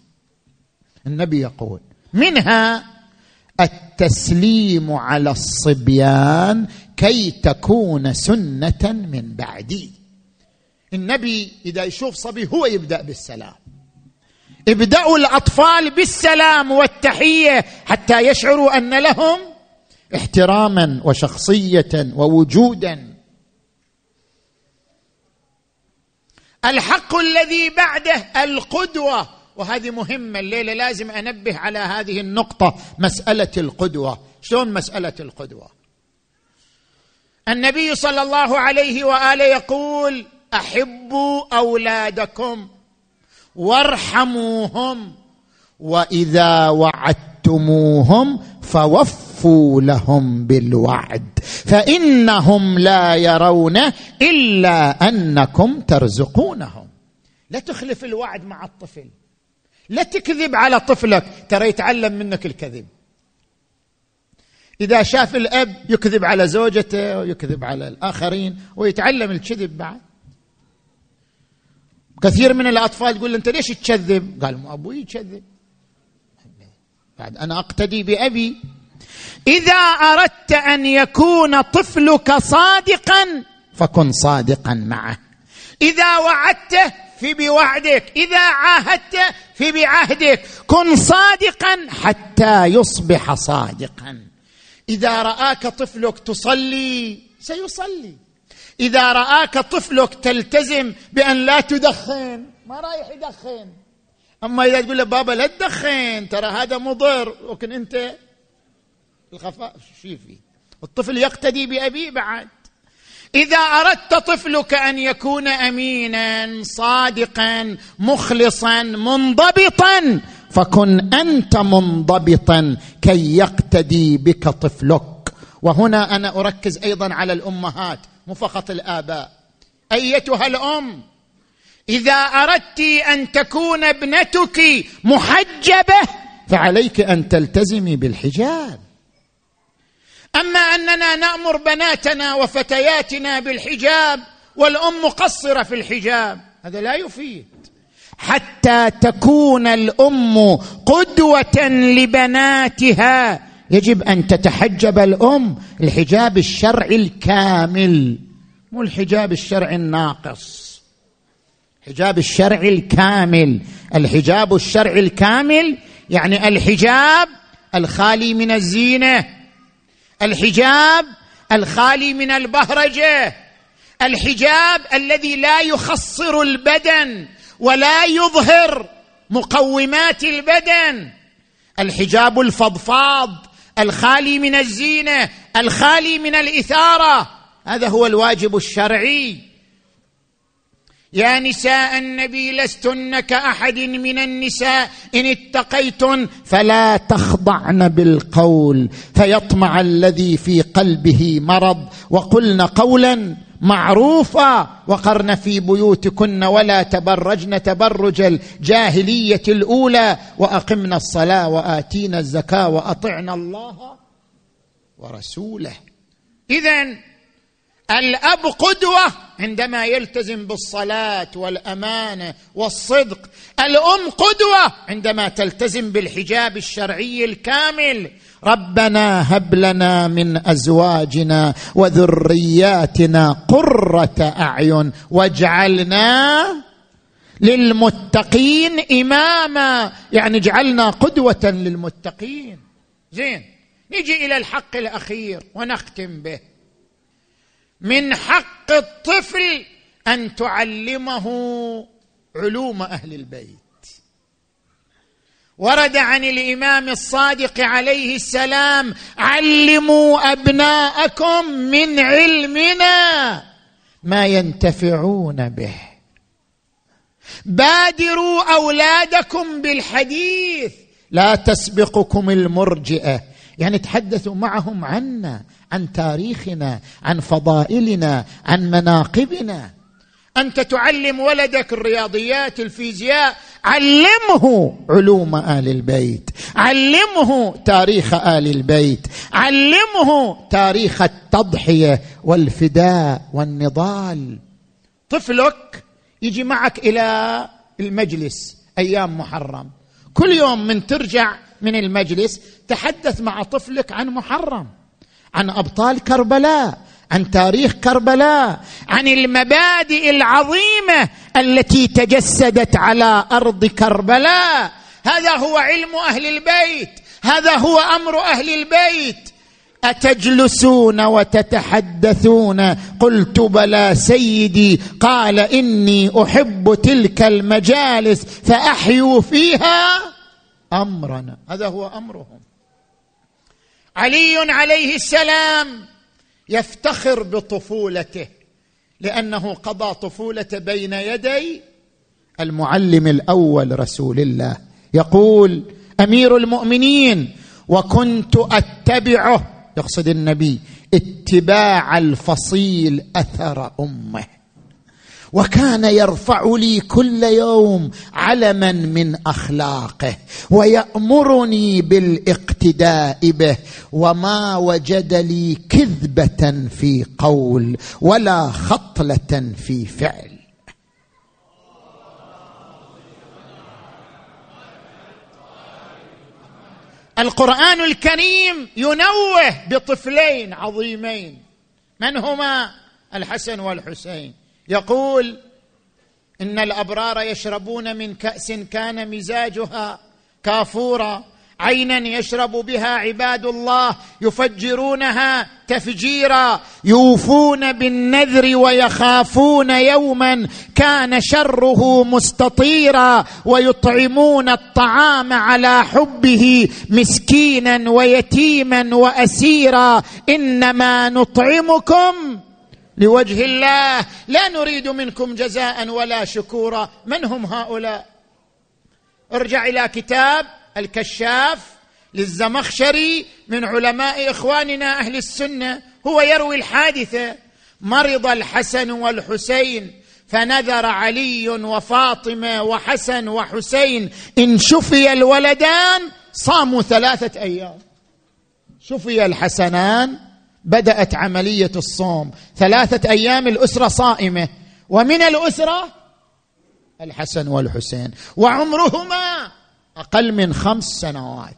Speaker 2: النبي يقول منها التسليم على الصبيان كي تكون سنة من بعدي. النبي إذا يشوف صبي هو يبدأ بالسلام. ابدأوا الأطفال بالسلام والتحية حتى يشعروا أن لهم احتراما وشخصية ووجودا. الحق الذي بعده القدوة. وهذه مهمة الليلة لازم أنبه على هذه النقطة مسألة القدوة. شلون مسألة القدوة؟ النبي صلى الله عليه وآله يقول أحبوا أولادكم وارحموهم وإذا وعدتموهم فوفوا لهم بالوعد فإنهم لا يرون إلا أنكم ترزقونهم. لا تخلف الوعد مع الطفل لا تكذب على طفلك ترى يتعلم منك الكذب. إذا شاف الأب يكذب على زوجته ويكذب على الآخرين ويتعلم الكذب بعد. كثير من الأطفال يقول أنت ليش تكذب؟ قال مو أبوي يكذب. بعد أنا أقتدي بأبي. إذا أردت أن يكون طفلك صادقا فكن صادقا معه. إذا وعدته في بوعدك. إذا عاهدت في بعهدك. كن صادقا حتى يصبح صادقا. إذا رآك طفلك تصلي سيصلي. إذا رآك طفلك تلتزم بأن لا تدخن ما رايح يدخن. أما إذا تقول له بابا لا تدخن ترى هذا مضر. لكن أنت الخفاء شي فيه الطفل يقتدي بابيه بعد. إذا أردت طفلك أن يكون أمينا صادقا مخلصا منضبطا فكن أنت منضبطا كي يقتدي بك طفلك. وهنا أنا أركز أيضا على الأمهات مو فقط الآباء. أيتها الأم إذا أردت أن تكون ابنتك محجبة فعليك أن تلتزمي بالحجاب. أما أننا نأمر بناتنا وفتياتنا بالحجاب والأم مقصرة في الحجاب هذا لا يفيد. حتى تكون الأم قدوة لبناتها. يجب أن تتحجب الأم الحجاب الشرعي الكامل مو الحجاب الشرعي الناقص. الحجاب الشرعي الكامل. الحجاب الشرعي الكامل يعني الحجاب الخالي من الزينة. الحجاب الخالي من البهرجة. الحجاب الذي لا يخصر البدن. ولا يظهر مقومات البدن. الحجاب الفضفاض الخالي من الزينة الخالي من الإثارة. هذا هو الواجب الشرعي. يا نساء النبي لستن كأحد من النساء. إن اتقيتن فلا تخضعن بالقول فيطمع الذي في قلبه مرض. وقلن قولا معروفا وقرن في بيوتكن ولا تبرجن تبرج الجاهلية الأولى وأقمنا الصلاة وآتينا الزكاة وأطعنا الله ورسوله. اذا الأب قدوة عندما يلتزم بالصلاة والامانه والصدق. الأم قدوة عندما تلتزم بالحجاب الشرعي الكامل. ربنا هب لنا من أزواجنا وذرياتنا قرة أعين واجعلنا للمتقين إماما. يعني اجعلنا قدوة للمتقين. زين. نجي إلى الحق الأخير ونختم به. من حق الطفل أن تعلمه علوم أهل البيت. ورد عن الإمام الصادق عليه السلام علموا أبناءكم من علمنا ما ينتفعون به. بادروا أولادكم بالحديث. لا تسبقكم المرجئة. يعني تحدثوا معهم عنا عن تاريخنا عن فضائلنا عن مناقبنا. أنت تعلم ولدك الرياضيات الفيزياء علمه علوم آل البيت علمه تاريخ آل البيت علمه تاريخ التضحية والفداء والنضال. طفلك يجي معك إلى المجلس أيام محرم. كل يوم من ترجع من المجلس تحدث مع طفلك عن محرم عن أبطال كربلاء. عن تاريخ كربلاء عن المبادئ العظيمة التي تجسدت على أرض كربلاء. هذا هو علم أهل البيت هذا هو أمر أهل البيت. أتجلسون وتتحدثون؟ قلت بلى سيدي قال إني أحب تلك المجالس فأحيوا فيها امرنا هذا هو أمرهم. علي عليه السلام يفتخر بطفولته لأنه قضى طفولة بين يدي المعلم الأول رسول الله. يقول أمير المؤمنين وكنت أتبعه. يقصد النبي اتباع الفصيل أثر أمه. وكان يرفع لي كل يوم علما من أخلاقه ويأمرني بالاقتداء به وما وجد لي كذبة في قول ولا خطلة في فعل. القرآن الكريم ينوه بطفلين عظيمين من هما؟ الحسن والحسين. يقول إن الأبرار يشربون من كأس كان مزاجها كافورا عينا يشرب بها عباد الله يفجرونها تفجيرا يوفون بالنذر ويخافون يوما كان شره مستطيرا ويطعمون الطعام على حبه مسكينا ويتيما وأسيرا إنما نطعمكم لوجه الله. لا نريد منكم جزاء ولا شكورا. من هم هؤلاء؟ ارجع إلى كتاب الكشاف للزمخشري من علماء إخواننا أهل السنة. هو يروي الحادثة. مرض الحسن والحسين فنذر علي وفاطمة وحسن وحسين. إن شفي الولدان صاموا ثلاثة أيام. شفي الحسنان بدأت عملية الصوم. ثلاثة أيام الأسرة صائمة. ومن الأسرة الحسن والحسين. وعمرهما أقل من خمس سنوات.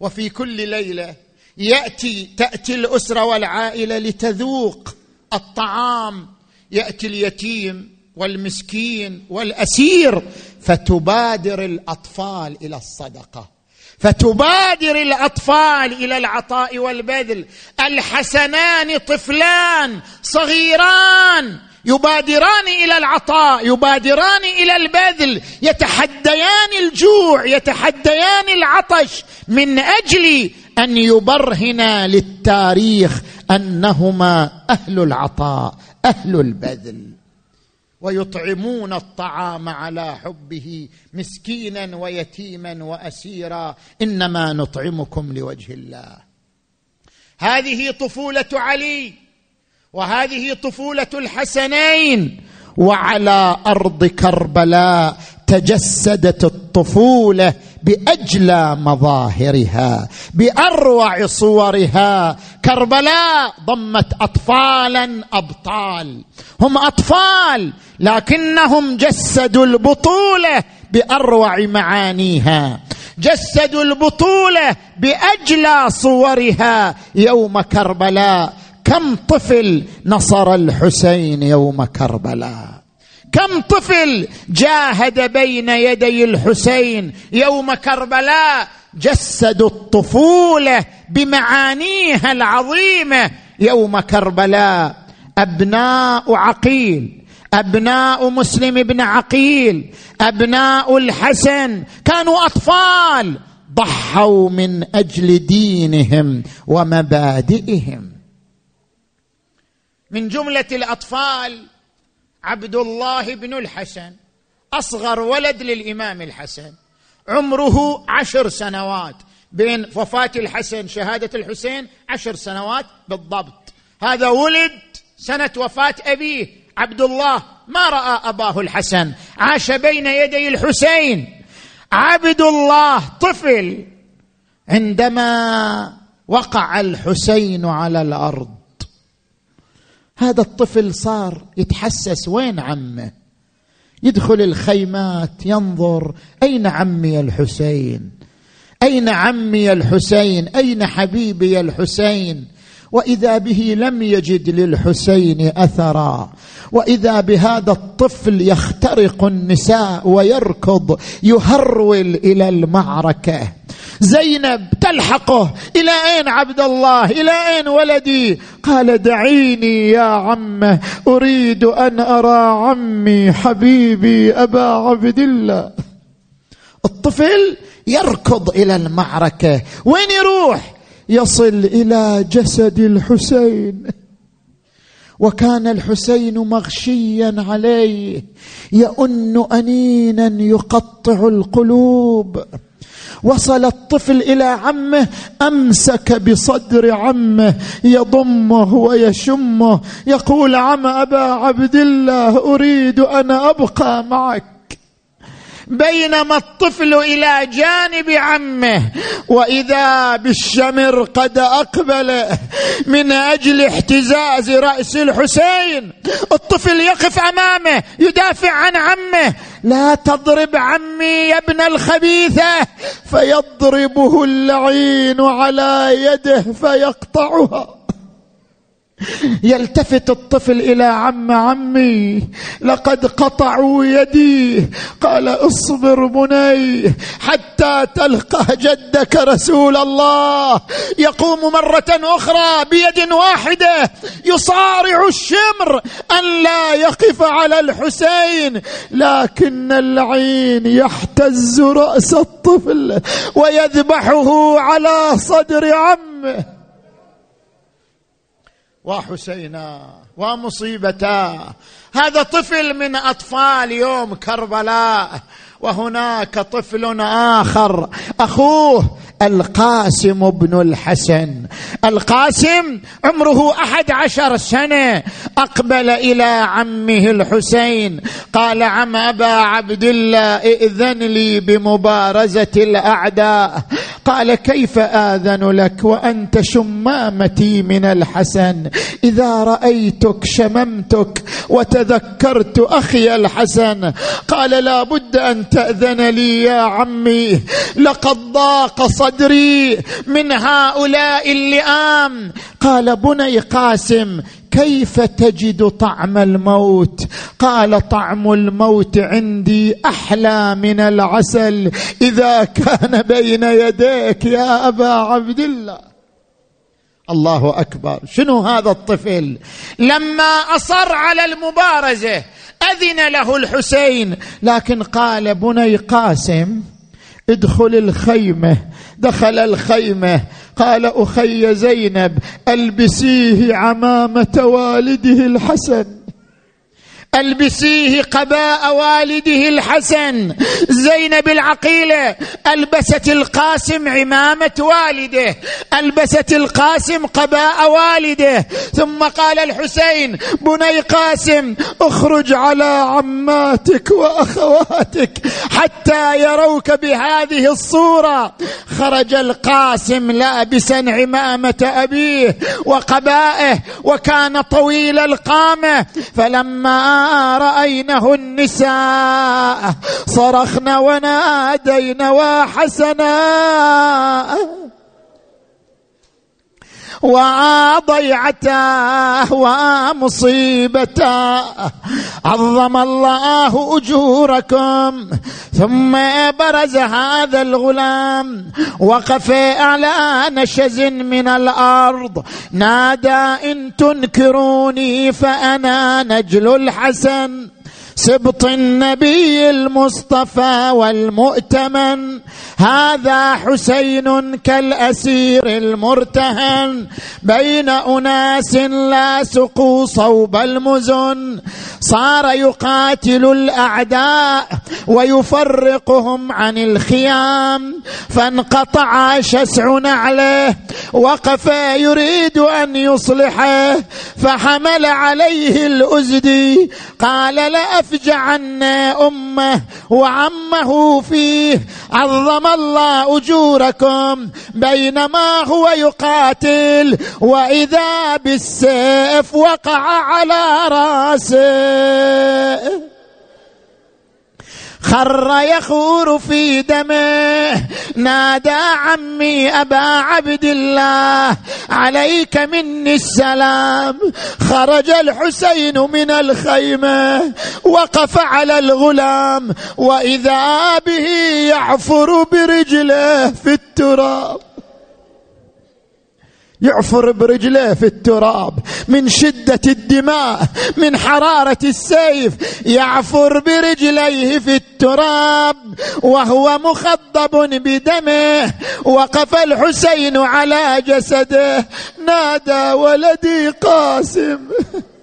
Speaker 2: وفي كل ليلة يأتي تأتي الأسرة والعائلة لتذوق الطعام. يأتي اليتيم والمسكين والأسير فتبادر الأطفال إلى الصدقة. فتبادر الأطفال إلى العطاء والبذل. الحسنان طفلان صغيران يبادران إلى العطاء يبادران إلى البذل. يتحديان الجوع يتحديان العطش من أجل أن يبرهنا للتاريخ أنهما أهل العطاء أهل البذل. ويطعمون الطعام على حبه مسكينا ويتيما وأسيرا. إنما نطعمكم لوجه الله. هذه طفولة علي وهذه طفولة الحسنين وعلى أرض كربلاء تجسدت الطفولة بأجلى مظاهرها بأروع صورها. كربلاء ضمت اطفالا أبطال. هم أطفال لكنهم جسدوا البطولة بأروع معانيها. جسدوا البطولة بأجلى صورها يوم كربلاء. كم طفل نصر الحسين يوم كربلاء؟ كم طفل جاهد بين يدي الحسين يوم كربلاء جسدوا الطفولة بمعانيها العظيمة يوم كربلاء. أبناء عقيل أبناء مسلم بن عقيل أبناء الحسن كانوا أطفال ضحوا من أجل دينهم ومبادئهم. من جملة الأطفال عبد الله بن الحسن أصغر ولد للإمام الحسن. عمره عشر سنوات بين وفاة الحسن شهادة الحسين عشر سنوات بالضبط. هذا ولد سنة وفاة أبيه عبد الله. ما رأى أباه الحسن؟ عاش بين يدي الحسين. عبد الله طفل عندما وقع الحسين على الأرض. هذا الطفل صار يتحسس وين عمه؟ يدخل الخيمات ينظر أين عمي الحسين؟ أين عمي الحسين؟ أين حبيبي الحسين؟ وإذا به لم يجد للحسين أثرا وإذا بهذا الطفل يخترق النساء ويركض يهرول إلى المعركة. زينب تلحقه إلى أين عبد الله؟ إلى أين ولدي؟ قال دعيني يا عمة أريد أن أرى عمي حبيبي أبا عبد الله. الطفل يركض إلى المعركة. وين يروح؟ يصل إلى جسد الحسين. وكان الحسين مغشيا عليه يؤن انينا يقطع القلوب. وصل الطفل إلى عمه أمسك بصدر عمه يضمه ويشمه يقول عم أبا عبد الله أريد أن أبقى معك. بينما الطفل إلى جانب عمه وإذا بالشمر قد أقبل من أجل احتزاز رأس الحسين الطفل يقف أمامه يدافع عن عمه. لا تضرب عمي يا ابن الخبيثة فيضربه اللعين على يده فيقطعها. يلتفت الطفل إلى عم عمي لقد قطعوا يدي. قال اصبر بني حتى تلقى جدك رسول الله. يقوم مرة أخرى بيد واحدة يصارع الشمر أن لا يقف على الحسين لكن العين يحتز رأس الطفل ويذبحه على صدر عمه. وحسينا ومصيبتا. هذا طفل من أطفال يوم كربلاء وهناك طفل آخر أخوه القاسم بن الحسن. القاسم عمره أحد عشر سنة. أقبل إلى عمه الحسين قال عم أبا عبد الله ائذن لي بمبارزة الأعداء. قال كيف آذن لك وأنت شمامتي من الحسن؟ إذا رأيتك شممتك وتذكرت أخي الحسن. قال لا بد أن تأذن لي يا عمي. لقد ضاق صدري من هؤلاء اللئام. قال بني قاسم كيف تجد طعم الموت؟ قال طعم الموت عندي أحلى من العسل. إذا كان بين يديك يا أبا عبد الله. الله أكبر. شنو هذا الطفل؟ لما أصر على المبارزة أذن له الحسين. لكن قال بني قاسم ادخل الخيمة. دخل الخيمة. قال أخي زينب ألبسيه عمامة والده الحسن. ألبسيه قباء والده الحسن. زينب العقيلة ألبست القاسم عمامة والده. ألبست القاسم قباء والده. ثم قال الحسين بني قاسم اخرج على عماتك وأخواتك حتى يروك بهذه الصورة. خرج القاسم لابسا عمامة أبيه وقبائه وكان طويل القامة. فلما راينه النساء صرخن ونادين وحسنا. وضيعته ومصيبته. عظم الله أجوركم ثم برز هذا الغلام وقف على نشز من الأرض. نادى إن تنكروني فأنا نجل الحسن. سبط النبي المصطفى والمؤتمن هذا حسين كالأسير المرتهن. بين أناس لا سقوا صوب المزن صار يقاتل الأعداء ويفرقهم عن الخيام. فانقطع شسع نعله وقف يريد أن يصلحه. فحمل عليه الازدي قال لافجعن أمة وعمه فيه عظم الله أجوركم بينما هو يقاتل وإذا بالسيف وقع على رأسه. خر يخور في دمه. نادى عمي أبا عبد الله عليك مني السلام. خرج الحسين من الخيمة وقف على الغلام. وإذا به يعفر برجله في التراب. يعفر برجليه في التراب من شدة الدماء من حرارة السيف يعفر برجليه في التراب وهو مخضب بدمه وقف الحسين على جسده نادى ولدي قاسم. (laughs)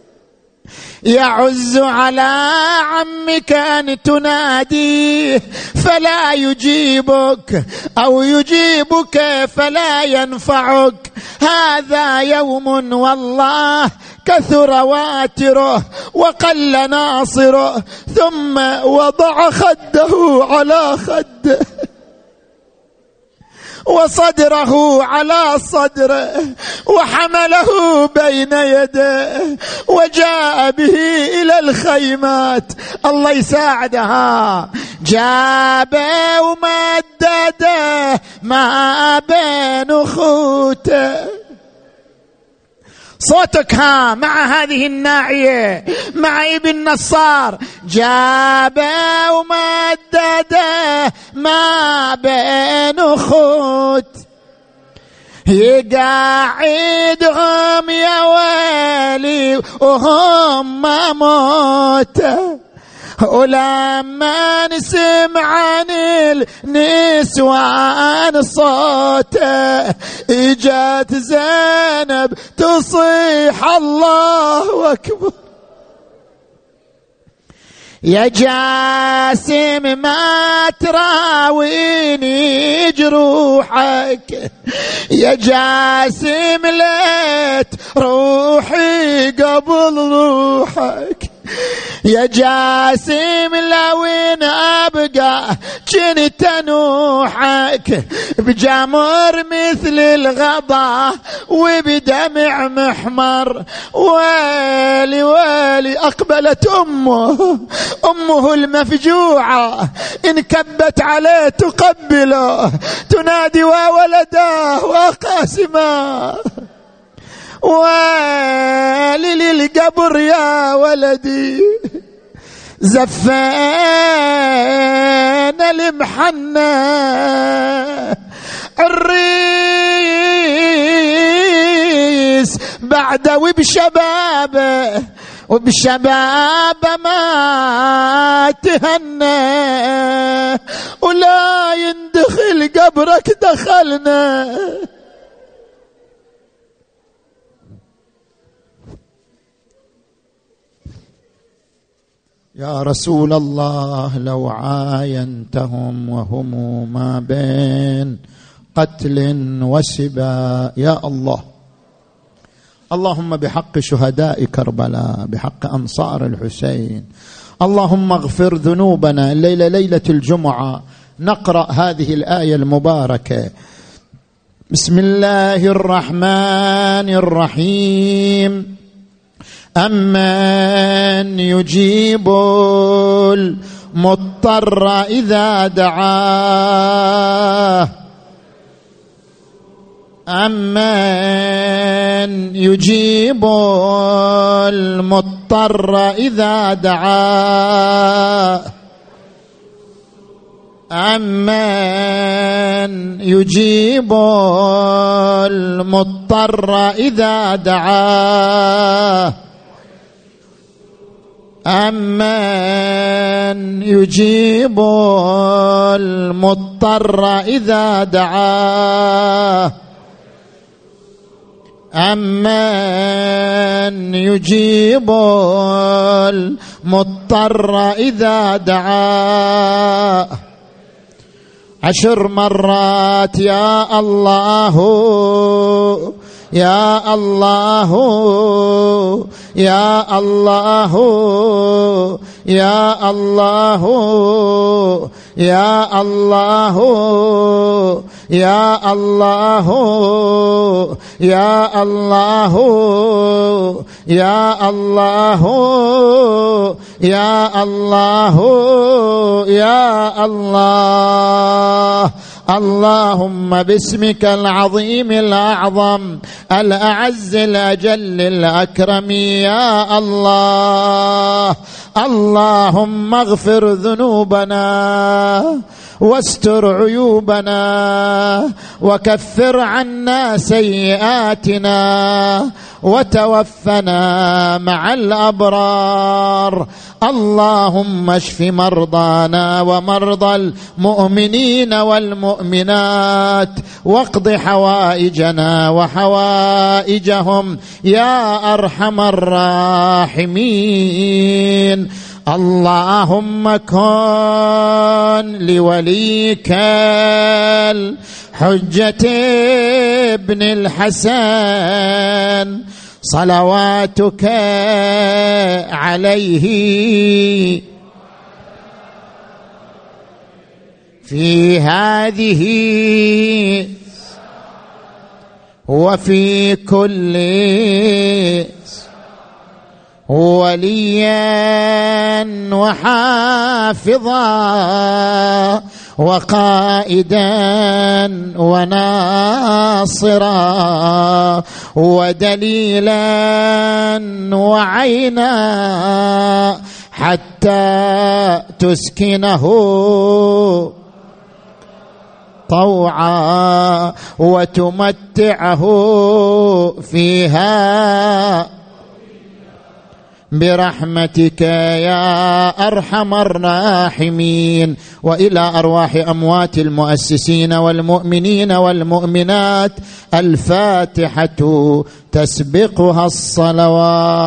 Speaker 2: يعز على عمك أن تناديه فلا يجيبك أو يجيبك فلا ينفعك. هذا يوم والله كثر واتره وقل ناصره ثم وضع خده على خده. وصدره على صدره وحمله بين يديه وجاء به إلى الخيمات. الله يساعدها. جابه ومدده ما بين اخوته صوتك ها مع هذه الناعية مع ابن نصار. جاب ومدده ما بين أخوت. يقعدهم يا ويلي وهم موتة. ولما نسمع عن النسوان صوته اجت زينب تصيح الله أكبر. يا جاسم ما تراويني جروحك. يا جاسم ليت روحي قبل روحك. يا جاسم لوين أبقى؟ كنت نوحك بجمر مثل الغضا وبدمع محمر. ويلي ويلي أقبلت أمه أمه المفجوعة. انكبت عليه تقبله تنادي وولداه وقاسماه ويلي للقبر يا ولدي. زفينا المحنة. الريس بعد وبشبابه وبشبابه ما تهنى. ولا يندخل قبرك دخلنا. يا رسول الله لو عاينتهم وهم ما بين قتل وسبا يا الله. اللهم بحق شهداء كربلاء بحق أنصار الحسين. اللهم اغفر ذنوبنا الليلة ليلة الجمعة. نقرأ هذه الآية المباركة. بسم الله الرحمن الرحيم. امن يجيب المضطر اذا دعاه. امن يجيب المضطر اذا دعاه. امن يجيب المضطر اذا دعاه. أمن يجيب المضطر إذا دعاه. أمن يجيب المضطر إذا دعاه. عشر مرات يا الله يا الله يا الله يا الله يا الله يا الله يا الله يا الله يا الله يا الله. اللهم باسمك العظيم الأعظم الأعز الأجل الأكرم يا الله. اللهم اغفر ذنوبنا. واستر عيوبنا وكفر عنا سيئاتنا وتوفنا مع الأبرار. اللهم اشف مرضانا ومرضى المؤمنين والمؤمنات واقض حوائجنا وحوائجهم يا أرحم الراحمين. اللهم كن لوليك الحجة ابن الحسن صلواتك عليه في هذه وفي كل وليا وحافظا وقائدا وناصرا ودليلا وعينا حتى تسكنه طوعا وتمتعه فيها برحمتك يا أرحم الراحمين وإلى أرواح أموات المؤسسين والمؤمنين والمؤمنات الفاتحة تسبقها الصلوات.